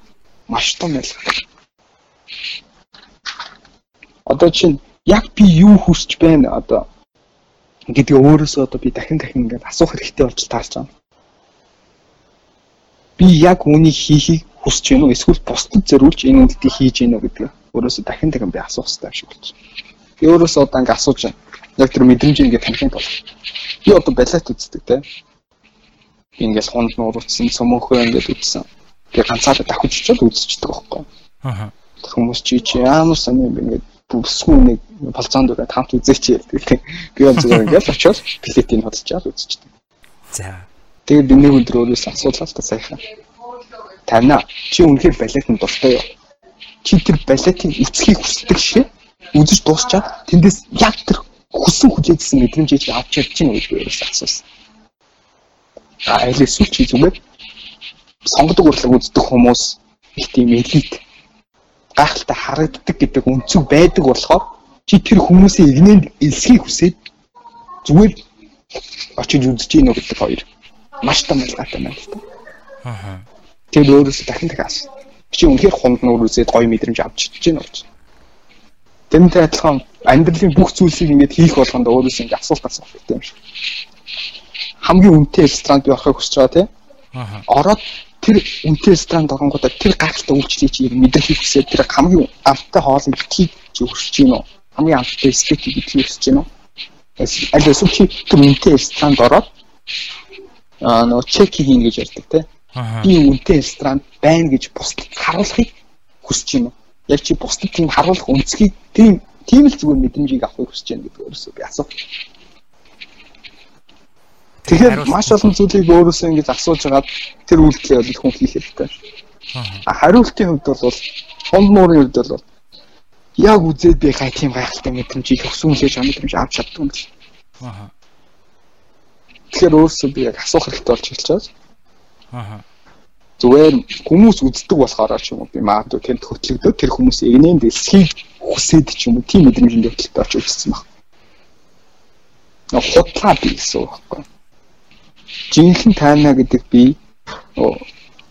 Маш том ялгаа одоо чинь яг би юу хүсэж байна одоо гэдэг өөрөөсөө одоо би дахин дахин ингээд асуух хэрэгтэй болж таарч байгаа. Би яг үүнийг хийхийг хүсэж байна уу эсвэл бусдад зориулж энэ үйлдэлийг хийж гэнэ үү гэдэг өөрөөсөө дахин дахин би асуух хэрэгтэй юм шиг байна. Би өөрөөсөө одоо ингээд асууж байна. Яг тэр мэдрэмжийг ингээд таних тул. Би одоо балет үздэг те. Би ингээд хонд нууруутсан, цөмөнхөө ингээд үзсэн. Тэгээ ганцаараа давхиж чад үзчихдэг байхгүй. Аа хүмүүс чи чи ямар сони юм бэ ингээд бүсгүй нэг болцоонд үрээд хамт үзээч ярьдаг тийм. Би бол зүгээр ингээд очиод билетийг хөдөлж үзчихдэг. За. Тэгээд би нэг өдөр өөрөөс асуулаа л та саяхан. Танаа чи үнэхээр балетанд дуртай юу? Чи тэр балетын эцгийг хүсдэг шээ үзэж дуусчаад тэндээс яг тэр хүссэн хүлээжсэн мэдрэмжийг авч чадж чинь гэж өөрөөс асуусан. А аль эсвэл чи зүгээр сонгодог урлаг үздэг хүмүүс их тийм элит гайхалтай харагддаг гэдэг өнцөг байдаг болохоор чи тэр хүмүүсийн игнэнд элсхийг хүсээд зүгээр очиж үзэж гинөө гэдэг хоёр маш том ялгаатай байна л та. Аа. Тэр өөрөөсөө дахин дахин ас. Чи үнэхээр хунд нуур үзээд гоё мэдрэмж авч чадж гинөө гэж. Тэмтэй адилхан амьдралын бүх зүйлсийг ингэж хийх болгонд өөрөөсөө ингэ асуулт асуух хэрэгтэй юм шиг. Хамгийн үнэтэй ресторанд орохыг хүсэж байгаа тийм. Аа. Ороод тэр үнэтэй ресторанд оронгуудаа тэр гайхалтай үйлчлэлийг чи мэдрэх хүсээд тэр хамгийн амттай хоолыг битгий өсөж гин үү? Хамгийн амттай эстетик битгий өсөж гин үү? Аль эсвэл чи тэр үнэтэй ресторанд ороод аа нөгөө чек хийн гэж ярьдаг те. Би үнэтэй ресторанд байна гэж бусдад харуулахыг хүсэж гин үү? Яг чи бусдад тийм харуулах үнцгийг тийм тийм л зүгээр мэдрэмжийг авахыг хүсэж байна гэдэг өөрөөсөө би асуух. Тэгэхээр маш олон зүйлийг өөрөөсөө ингэж асууж хагаад тэр үйлдэлээ бол хүн хийх хэрэгтэй. А хариултын хувьд бол фонд нуурын хувьд бол яг үзээд би гай тийм гайхалтай мэдрэмжийг өсвүүлж байгаа мэдрэмж авч чаддаг юм л. Аа. Тэгэхээр өөрөөсөө би яг асуух хэрэгтэй болж байгаа. Аа. Зүгээр хүмүүс үздэг болохоор ч юм уу би магадгүй тэнд хөтлөгдөө тэр хүмүүсийн игнэнд дэлсхийг хүсээд ч юм уу тийм мэдрэмжинд хөтлөлтөд очиж үзсэн баг. Худлаа би гэсэн үг байхгүй жинхэнэ тайна гэдэг би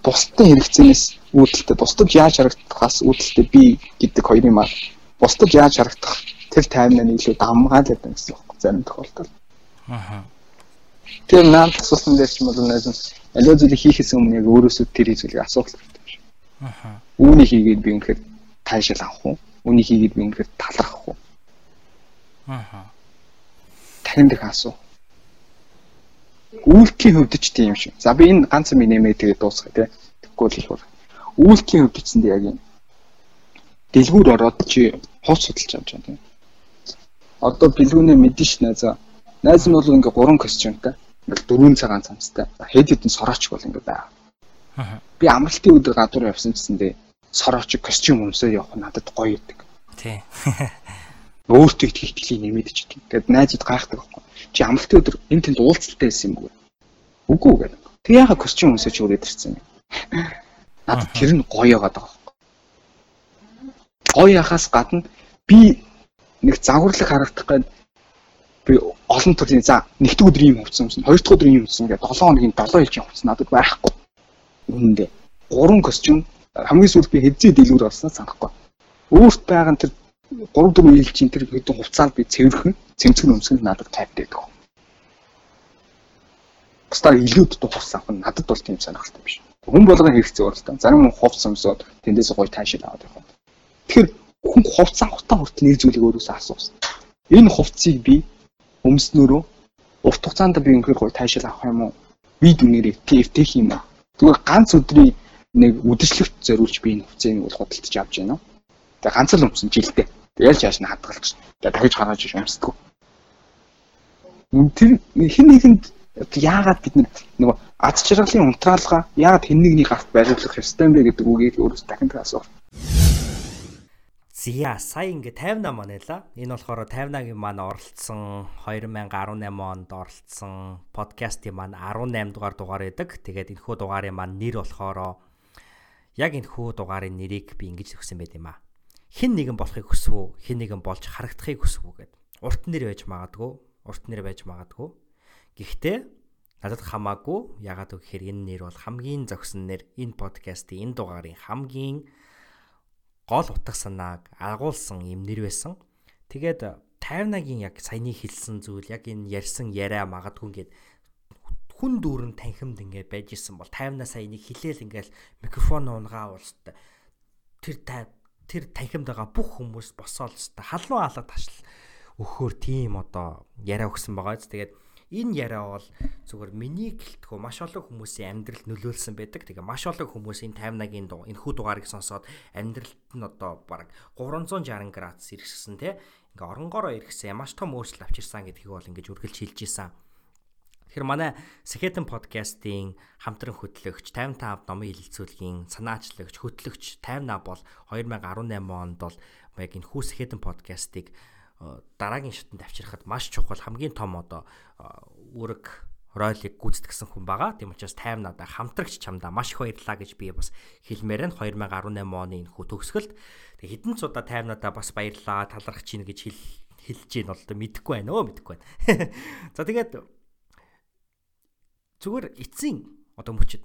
бусдын хэрэгцээнээс үүдэлтэй бусдад яаж харагдахаас үүдэлтэй би гэдэг хоёр юм аа. Бусдад яаж харагдах тэр таймнаа илүү дамгаалаад байна гэсэн үг зарим тохиолдолд. Аа. Тэр наанд асуусан дээр ч юм бол нь аливаа зүйлийг хийхээс өмнө яг өөрөөсөө тэр зүйлийг асуух хэрэгтэй. Аха. Үүнийг хийгээд би үнэхээр таашаал авах уу? Үүнийг хийгээд би үнэхээр талархах уу? Аха. Тань дэх асуу. Үйлдэхийн хувьд ч тийм шүү. За би энэ ганц юм нэмээ тэгээд дуусгая тий. Тэгэхгүй л их бол. Үйлдэхийн хувьд ч зэндээ яг юм. Дэлгүүр ороод чи хууц судалж авч байгаа тийм. Одоо бэлгүүнээ мэдэн ш найзаа. Найз нь бол ингээ 3 костюмтай. Ингээл дөрвөн цагаан цамцтай. Хэд хэдэн сорооч бол ингээ байгаа. Би амралтын өдөр гадуур явсан гэсэндээ сорооч костюм өмсөө явах надад гоё идэг. Тий. Өөртөө их ихтгэлийн нэмэдэж идэг. Тэгэд найзууд гайхдаг байхгүй. Чи амралтын өдөр энэ тэнд уулзалтай байсан юм уу? Үгүй гэдэг. Тэг яхаа костюм өмсөж өрөөд ирсэн юм. Надад тэр нь гоё яваад байгаа байхгүй. Гоё яхаас гадна би нэг загварлаг харагдах гээд би олон төрлийн за нэгдүгээр өдөр юм хувцсан юмсан, хоёр дахь өдөр юм хувцсан гэдэг 7 хоногийн 7 жилийн хувцас надад байхгүй. Үүндээ гурван костюм хамгийн сүүлд би хэзээ дэлгүүр олсноо санахгүй. Өөрт байгаа тэр 3 4 жилийн тэр хэдэн хувцаанд би цэвэрхэн цэмцгэн өмсгөн надад тайвтай байдаг. Бусдаар илүү тухсан нь надад бол тийм сонирхолтой биш. Хүн болгон хэрэгцээ та. Зарим хүн хувц өмсөд тэндээс гоё таашаал аваад явах. Тэгэхээр хүн хувц авахтаа хүртэл нэг зүйлийг өөрөөсөө асуусан. Энэ хувцсыг би өмснөрөө урт хугацаанд би үнэхээр гоё таашаал авах юм уу? Би дүнээрээ хийх юм уу? Тэгвэл ганц өдрийн нэг үдшилтэд зориулж би энэ хувцсыг нэг бол худалдаж авч байна? Тэгээ ганц л өмсөн жилдээ. Тэгэл чааш нь хадгалж. Тэгээ дахиж гаргаж өмсдөг. Мөн тэр хин нэгэнд яагаад бид нэг аз жаргалын унтраалга яагаад хэн нэгний гарт байрлуулах ёстой юм бэ гэдэг үгийг өөрөөс дахин асуух. Зя сая ингээ 58 маань байла. Энэ болохоор 58-гийн маань оролцсон 2018 онд оролцсон подкастын маань 18 дугаар дугаар байдаг. Тэгээд энэхүү дугаарын маань нэр болохоор яг энэхүү дугаарын нэрийг би ингэж өгсөн байт юм аа. Хин нэгэн болохыг хүсв үү? Хин нэгэн болж харагдахыг хүсв үү гэд. Урт нэр байж магадгүй. Урт нэр байж магадгүй. Гэхдээ надад хамаагүй. Ягаад гэвэл энэ нэр бол хамгийн зохисон нэр энэ подкастын энэ дугаарын хамгийн гол утга санааг агуулсан юм нэр байсан. Тэгээд 50-нагийн яг саяны хэлсэн зүйл яг энэ ярьсан яриа магадгүй ингээд хүн дүүрэн танхимд ингээд байж исэн бол 50-наа саяны хилээл ингээд микрофон унгаа уулстай тэр тэр танхимд байгаа бүх хүмүүс босоол өстой халуун алга ташл өгөхөөр тийм одоо яриа өгсөн байгаа. Тэгээд энэ яриа бол зүгээр миний гэлтгөө маш олон хүмүүсийн амьдралд нөлөөлсөн байдаг. Тэгээ маш олон хүмүүс энэ 50-нагийн дуу энэ хүү дугаарыг сонсоод амьдралд нь одоо баг 360 градус иргэсэн те. Ингээ оронгороо иргэсэн маш том өөрчлөлт авчирсан гэдгийг бол ингэж үргэлж хэлж исэн. Тэгэхээр манай Сэхэтэн подкастын хамтран хөтлөгч 55 номын хилэлцүүлгийн санаачлагч хөтлөгч 58 бол 2018 онд бол яг энэ хүү Сэхэтэн подкастыг дараагийн шатанд авчирхад маш чухал хамгийн том одоо үүрэг ройлыг гүйцэтгсэн хүн байгаа. Тийм учраас 50 надаа хамтрагч чамдаа маш их баярлалаа гэж би бас хэлмээр нь 2018 оны энэ хүү төгсгөлд тэг хэдэн цудаа 50 надаа бас баярлалаа талархаж чинь гэж хэл хэлж гин бол мэдэхгүй байна өө мэдэхгүй байна. За тэгээд зүгээр эцсийн одоо мөчд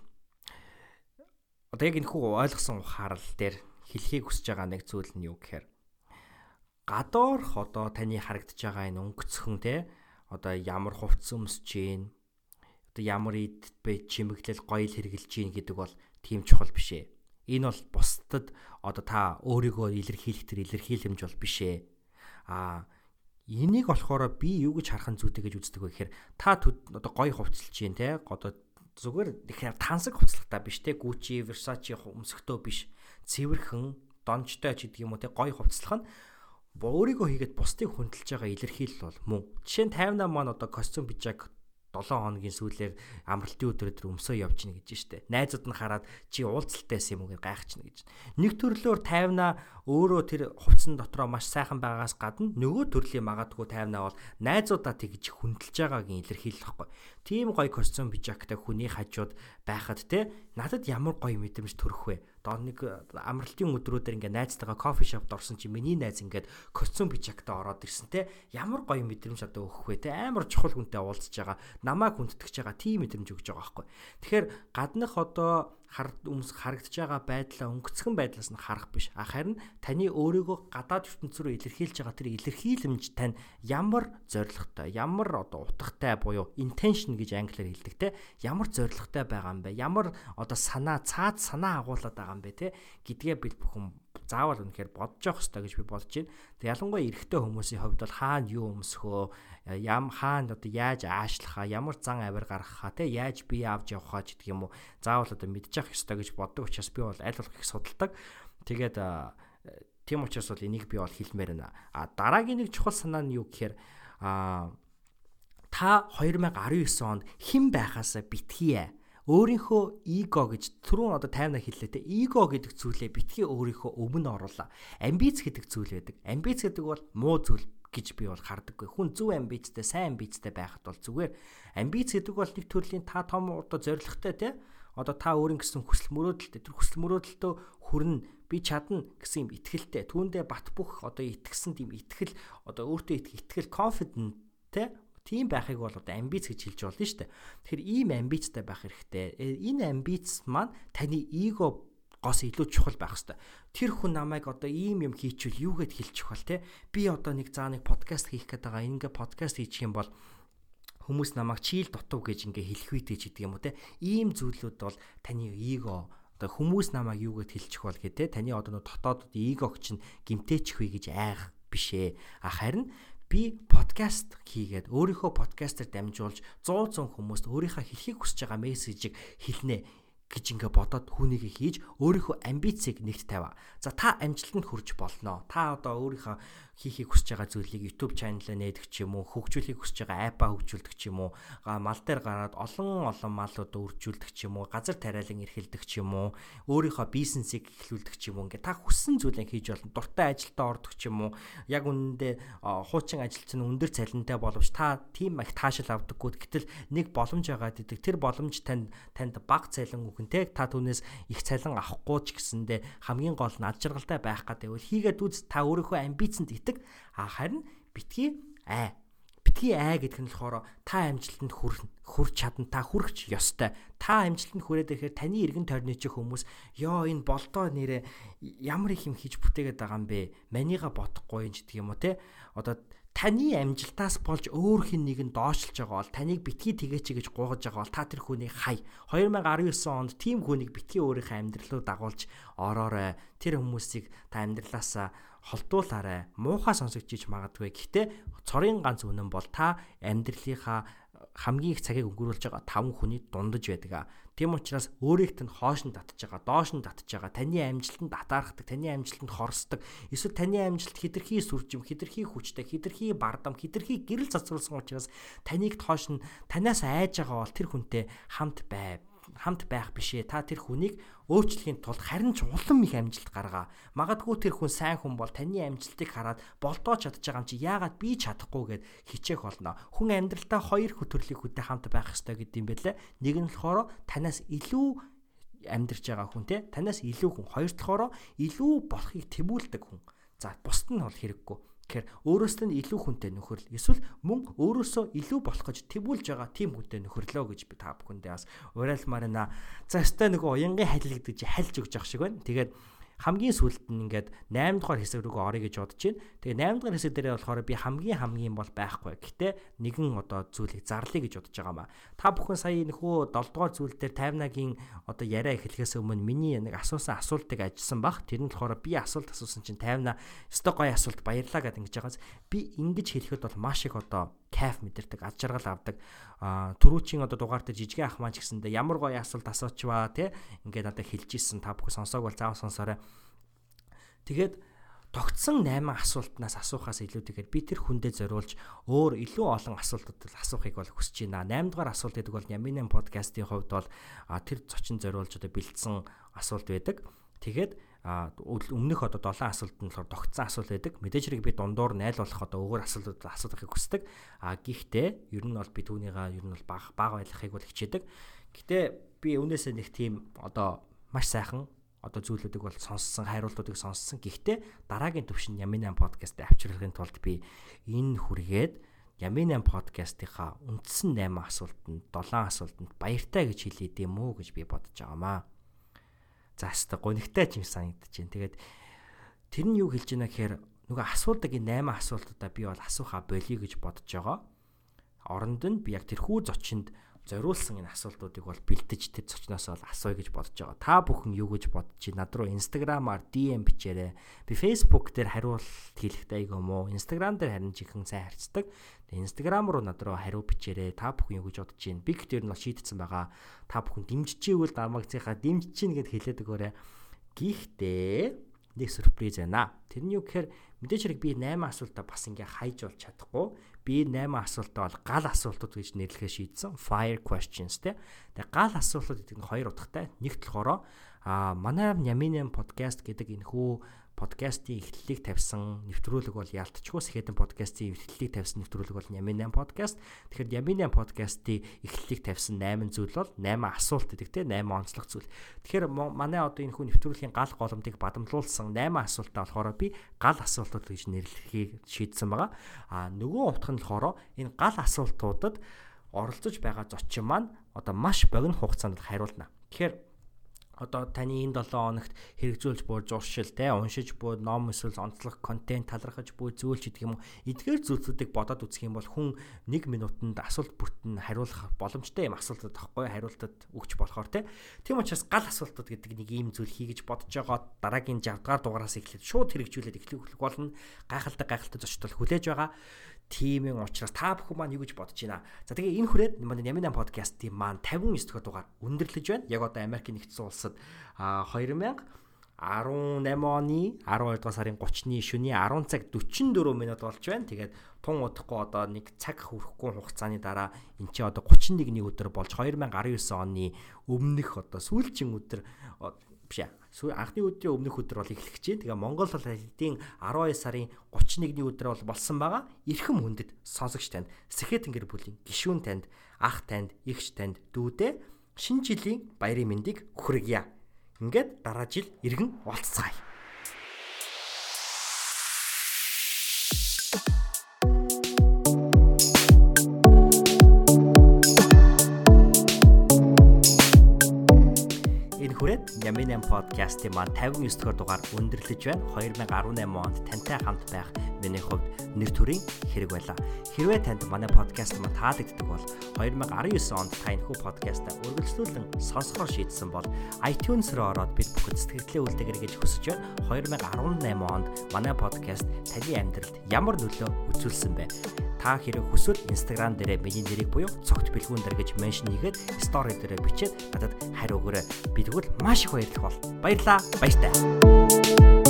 одоо яг энэ хүү ойлгосон ухаарал дээр хэлхийг хүсэж байгаа нэг зүйл нь юу гэхээр гадоорх одоо таны харагдаж байгаа энэ өнгөцхөн те одоо ямар хувцс өмсөж гин одоо ямар ид бэ чимэглэл гоёл хэрглэж гин гэдэг бол тийм чухал биш ээ. Энэ бол бусдад одоо та өөрийгөө илэрхийлэх төр илэрхийлэмж бол биш ээ. Аа энийг болохоор би юу гэж харах зүйтэй гэж үздэг вэ гэхээр та одоо гоё хувцалж гин те одоо зүгээр тэгэхээр тансаг хувцлагтай биш те Gucci, Versace өмсөхдөө биш. Цэвэрхэн, дончтой ч гэдэг юм уу те гоё хувцлах нь өөрийгөө хийгээд бусдыг хүндэлж байгаа илэрхийлэл бол мөн. Жишээ нь 58 маань одоо костюм бижаг 7 хоногийн сүүлээр амралтын өдрөөр өмсөө явж гинэ гэж штэ. Найзууд нь хараад чи уулзалтаа юм уу гэж гайхаж гинэ гэж. Нэг төрлөөр тайвна өөрөө тэр хувцсан дотроо маш сайхан байгаас гадна нөгөө төрлийн магадгүй тайвна бол найзуудаа тэгж хүндэлж байгаагийн илэрхийлэл واخхой. Тийм гоё костюм пижактай хүний хажууд байхад те надад ямар гоё мэдрэмж төрөх вэ? Доор нэг э, амралтын өдрүүдээр ингээ найзтайгаа кофе шопд орсон чи миний найз ингээд костюм бичагтаа ороод ирсэн те. Ямар гоё мэдрэмж одоо өгөх вэ те? Амар чухал хүнтэй уулзж байгаа намайг хүндтгэж байгаа тийм мэдрэмж өгж байгаа байхгүй. Тэгэхээр гаднах одоо өмс харагдаж байгаа байдлаа өнгөцгөн байдлаас нь харах биш. А харин таны өөрийгөө гадаад ертөнц рүү илэрхийлж байгаа тэр илэрхийлэмж тань ямар зоригтой, ямар одоо утгатай буюу intention гэж англиар хэлдэг те. Ямар зоригтой байгаа юм бэ? Ямар одоо санаа, цаад санаа агуулад байгаа юм бэ те гэдгээ бид бүхэн заавал үнэхээр бодож явах хэрэгтэй гэж би бодож байна. Тэг ялангуяа эрэгтэй хүмүүсийн хувьд бол хаана юу өмсөхөө, ям хаана одоо яаж аашлахаа, ямар зан авир гаргахаа, тэ яаж бие авч явахаа ч гэдэг юм уу. Заавал одоо мэдчих ёстой гэж боддог учраас би бол аль болох их судалдаг. Тэгээд тийм учраас бол энийг би бол хэлмээр байна. А дараагийн нэг чухал санаа нь юу гэхээр а та 2019 онд хэн байхаасаа битгий өөрийнхөө эго гэж түрүүн одоо таймна хэллээ те эго гэдэг зүйлээ битгий өөрийнхөө өмнө оруулаа. Амбиц гэдэг зүйл байдаг. Амбиц гэдэг бол муу зүйл гэж би бол хардаггүй. Хүн зөв амбицтай, сайн амбицтай байхад бол зүгээр. Амбиц гэдэг бол нэг төрлийн та том одоо зоригтой те одоо та өөрийн гэсэн хүсэл мөрөөдөлтэй тэр хүсэл мөрөөдөлтөө хүрнэ би чадна гэсэн юм итгэлтэй түүндээ бат бөх одоо итгэсэн тийм итгэл одоо өөртөө итгэл confident те Тийм байхыг бол одоо амбиц гэж хэлж болно шүү дээ. Тэгэхээр ийм амбицтай байх хэрэгтэй. Э, энэ амбиц маань таны эго гос илүү чухал байх хэвээр. Тэр хүн намайг одоо ийм юм хийчихвэл юу гэд хэлчих бол те. Би одоо нэг заа нэг подкаст хийх гээд байгаа. Ингээ подкаст хийчих юм бол хүмүүс намайг чийл дутуу гэж ингээ хэлэх үед гэж гэдэг юм уу те. Ийм зүйлүүд бол таны эго одоо хүмүүс намайг юу гэд хэлчих бол гэдэг те. Таны одоо дотоод эгог чинь гимтээчих вэ гэж айх бишээ. А харин би подкаст хийгээд өөрийнхөө подкастер дамжуулж 100 100 хүмүүст өөрийнхөө хэлхийг хүсэж байгаа мессежийг хэлнэ гэж ингээ бодоод хүнийг хийж өөрийнхөө амбицийг нэгт тавиа. За та амжилтанд хүрч болно. Та одоо өөрийнхөө хийхийг хүсэж байгаа зүйлийг YouTube channel-аа нээдэг ч юм уу, хөгжүүлэхийг хүсэж байгаа апп-а хөгжүүлдэг ч юм уу, мал дээр гараад олон олон малууд үржүүлдэг ч юм уу, газар тариалан эрхэлдэг ч юм уу, өөрийнхөө бизнесийг эхлүүлдэг ч юм уу. Ингээ та хүссэн зүйлээ хийж болно. Дуртай ажилдаа ордог ч юм уу. Яг үнэндээ хуучин ажилч нь өндөр цалинтай боловч та тийм их таашаал авдаггүй. Гэтэл нэг боломж байгаад идэг. Тэр боломж танд танд баг цалин өгөнтэй та түүнээс их цалин авахгүй ч гэсэндээ хамгийн гол нь ад жаргалтай байх гэдэг. Хийгээд үз та өөрийнхөө амбицанд итдэг. А харин битгий ай. Битгий ай гэдэг нь болохоор та амжилтанд хүрч чадна, та хүрч ёстой. Та амжилтанд хүрээд ирэхээр таны эргэн тойрны чи хүмүүс ёо энэ болдоо нэрэ ямар их юм хийж бүтээгээд байгаа юм бэ? Манига бодохгүй юм ч гэдэг юм уу те. Одоо таны амжилтаас болж өөр хин нэг нь доошлж байгаа бол таныг битгий тэгээч гэж гуугаж байгаа бол та тэр хүнийг хай 2019 онд тийм хүнийг битгий өөрийнхөө амьдралуу дагуулж ороорой тэр хүмүүсийг та амьдралаасаа холдуулаарай муухай сонсогдчих магадгүй гэхдээ цорын ганц үнэн бол та амьдралынхаа хамгийн их цагийг өнгөрүүлж байгаа 5 хүний дундаж байдаг. Тийм учраас өөрийгт нь хоош нь татж байгаа, доош нь татж байгаа, таны амжилтанд атаархдаг, таны амжилтанд хорсдог, эсвэл таны амжилт хитрхи сүржим, хитрхи хүчтэй, хитрхи бардам, хитрхи гэрэл цацруулсан учраас таныг тоош нь танаас айж байгаа бол тэр хүнтэй хамт бай хамт байх бишээ. Та тэр хүнийг өөрчлөхийн тулд харин ч улам их амжилт гаргаа. Магадгүй тэр хүн сайн хүн бол таны амжилтыг хараад болдоо чадж байгаа юм чи яагаад би чадахгүй гэд хичээх болно. Хүн амьдралдаа хоёр хөтөрлөг хүнтэй хамт байх хэрэгтэй гэдэг юм байлаа. Нэг нь болохоор танаас илүү амьдарч байгаа хүн те танаас илүү хүн хоёр талаараа илүү болохыг тэмүүлдэг хүн. За бусд нь бол хэрэггүй. Тэгэхээр өөрөөсөө нь илүү хүнтэй нөхөрл эсвэл мөн өөрөөсөө илүү болох гэж тэмүүлж байгаа тийм хүнтэй нөхөрлөө гэж би та бүхэндээ бас уриалмаар байна. За өстой нөгөө уянгийн халилгдаж хальж өгч явах шиг байна. Тэгээд хамгийн сүүлд нь ингээд 8 дугаар хэсэг рүүгээ орё гэж бодож байна. Тэгээ 8 дугаар хэсэг дээрээ болохоор би хамгийн хамгийн бол байхгүй. Гэхдээ нэгэн одоо зүйлийг зарлая гэж бодож байгаа маа. Та бүхэн сая нөхөө 7 дугаар зүйл дээр таймнагийн одоо яриа эхлэхээс өмнө миний нэг асуусан асуултыг ажилласан баг. Тэр нь болохоор би асуулт асуусан чинь таймна өстой гоё асуулт баярлаа гэдэг ингэж байгаас би ингэж хэлэхэд бол маш их одоо кайф мэдэрдэг, ад жаргал авдаг. Аа түрүүчийн одоо дугаар дээр жижигэн ах маань ч гэсэндээ ямар гоё асуулт асуучваа те ингээд надад хэлж исэн та бүхэн сонсоог бол заавал сонсоорой. Тэгээд тогтсон 8 асуултнаас асуухаас илүүтэйгээр би тэр хүндээ зориулж өөр илүү олон асуултууд асуухыг бол хүсэж байна. 8 дугаар асуулт гэдэг бол Яминэн подкастын хувьд бол тэр зочин зориулж одоо бэлдсэн асуулт байдаг. Тэгээд өмнөх одоо 7 асуулт нь болохоор тогтсон асуулт байдаг. Мэдээж хэрэг би дундуур найл болох одоо өөр асуултууд асуухыг хүсдэг. А гэхдээ ер нь бол би түүнийгээ ер нь бол бага бага байлгахыг бол хичээдэг. Гэтэ би өнөөсөө нэг тийм одоо маш сайхан одоо зүйлүүдийг бол сонссон, хариултуудыг сонссон. Гэхдээ дараагийн төвшин Ямин 8 подкаст авчруулахын тулд би энэ хүргээд Ямин 8 подкастынхаа үндсэн 8 асуултанд 7 асуултанд баяртай гэж хэлээд юм уу гэж би бодож байгаамаа. За хэвээ гонигтай ч юм санагдаж байна. Тэгээд тэр нь юу хэлж байна гэхээр нөгөө асуудаг энэ 8 асуултуудаа би бол асуухаа болиё гэж бодож байгаа. Оронд нь би яг тэрхүү зочинд зориулсан энэ асуултуудыг бол бэлтэж тэр зочноос бол асууя гэж бодож байгаа. Та бүхэн юу гэж бодож байна? Над руу Instagram-аар DM бичээрэй. Би Facebook дээр хариулт хийлэхтэй айгүй мó. Instagram дээр харин жихэн сайн харьцдаг. Instagram руу над руу хариу бичээрэй. Та бүхэн юу гэж бодож байна? Би гэхдээ нь шийдсэн байгаа. Та бүхэн дэмжижээвэл дамагцынхаа дэмжиж чинь гэд хэлээд өгөөрэй. Гэхдээ нэг сюрприз байна. Тэр нь юу гэхээр мэдээж хэрэг би 8 асуултаа бас ингээ хайж болж чадахгүй би 8 асуултаа бол гал асуултууд гэж нэрлэхээ шийдсэн. Fire questions те. Тэгээ гал асуултууд гэдэг нь хоёр утгатай. Нэгт болохоор а манай Няминэн подкаст гэдэг энэ хүү подкастын эхлэлийг тавьсан нэвтрүүлэг бол Ялтчгүй Сэхэдэн подкастын эхлэлийг тавьсан нэвтрүүлэг бол Ямин 8 подкаст. Тэгэхээр Ямин 8 подкастын эхлэлийг тавьсан 8 зүйл бол 8 асуулт гэдэг те 8 онцлог зүйл. Тэгэхээр манай одоо энэ хүн нэвтрүүлгийн гал голомтыг бадамлуулсан 8 асуултаа болохоор би гал асуултууд гэж нэрлэхийг шийдсэн байгаа. А нөгөө утга нь болохоор энэ гал асуултуудад оролцож байгаа зочин маань одоо маш богино хугацаанд хариулна. Тэгэхээр одоо таны энэ 7 хоногт хэрэгжүүлж буй зуршил те уншиж буй ном эсвэл онцлог контент талархаж буй зүйл ч гэдэг юм уу? Эдгээр зүйлсүүдийг бодоод үзэх юм бол хүн 1 минутанд асуулт бүртэн хариулах боломжтой юм асуултад тахгүй хариултад өгч болохоор те. Тийм учраас гал асуултууд гэдэг нэг ийм зүйл хийгэж бодож байгаа. Дараагийн 60 дугаар дугаараас эхлээд шууд хэрэгжүүлээд эхлэх болно. Гайхалтай гайхалтай зочдол хүлээж байгаа тийм юм учраас та бүхэн маань юу гэж бодож байна. За тэгээ энэ хүрээд манай Яминан подкастын маань 59 дахь дугаар өндөрлөж байна. Яг одоо Америкийн нэгдсэн улсад 2018 оны 12 дугаар сарын 30-ны шөнийн 10 цаг 44 минут болж байна. Тэгээд тун удахгүй одоо нэг цаг хүрэхгүй хугацааны дараа эн чинь одоо 31-ний өдөр болж 2019 оны өмнөх одоо сүүлчийн өдөр биш ээ анхны өдрийн өмнөх өдөр бол эхлэх чинь. Тэгээ Монгол хэдийн 12 сарын 31-ний өдөр бол болсон байгаа. Ирхэм хүндэт сонсогч танд Сэхэтэн гэр бүлийн гишүүн танд, ах танд, эгч танд, дүүдээ шинэ жилийн баярын мэндийг хүргье. Ингээд дараа жил иргэн уулзцаая. Хүрээд Ямин подкастын маань 59 дугаар дугаар өндөрлөж байна. 2018 онд тантай хамт байх миний хувьд нэр төрийн хэрэг байлаа. Хэрвээ танд манай подкаст маань таалагддаг бол 2019 онд та энэхүү подкастаа үргэлжлүүлэн сонсохоор шийдсэн бол iTunes руу ороод бид бүхэд сэтгэлдээ үлдээгэр гэж хүсэж байна. 2018 онд манай подкаст таны амьдралд ямар нөлөө үзүүлсэн бэ? та хэрэг хүсвэл Instagram дээрээ миний нэрийг буюу цогт бэлгүүн дээр гэж меншн хийгээд story дээрээ бичээд надад хариу өгөөрэй. Би тэгвэл маш их баярлах бол. Баярлаа. Баяртай.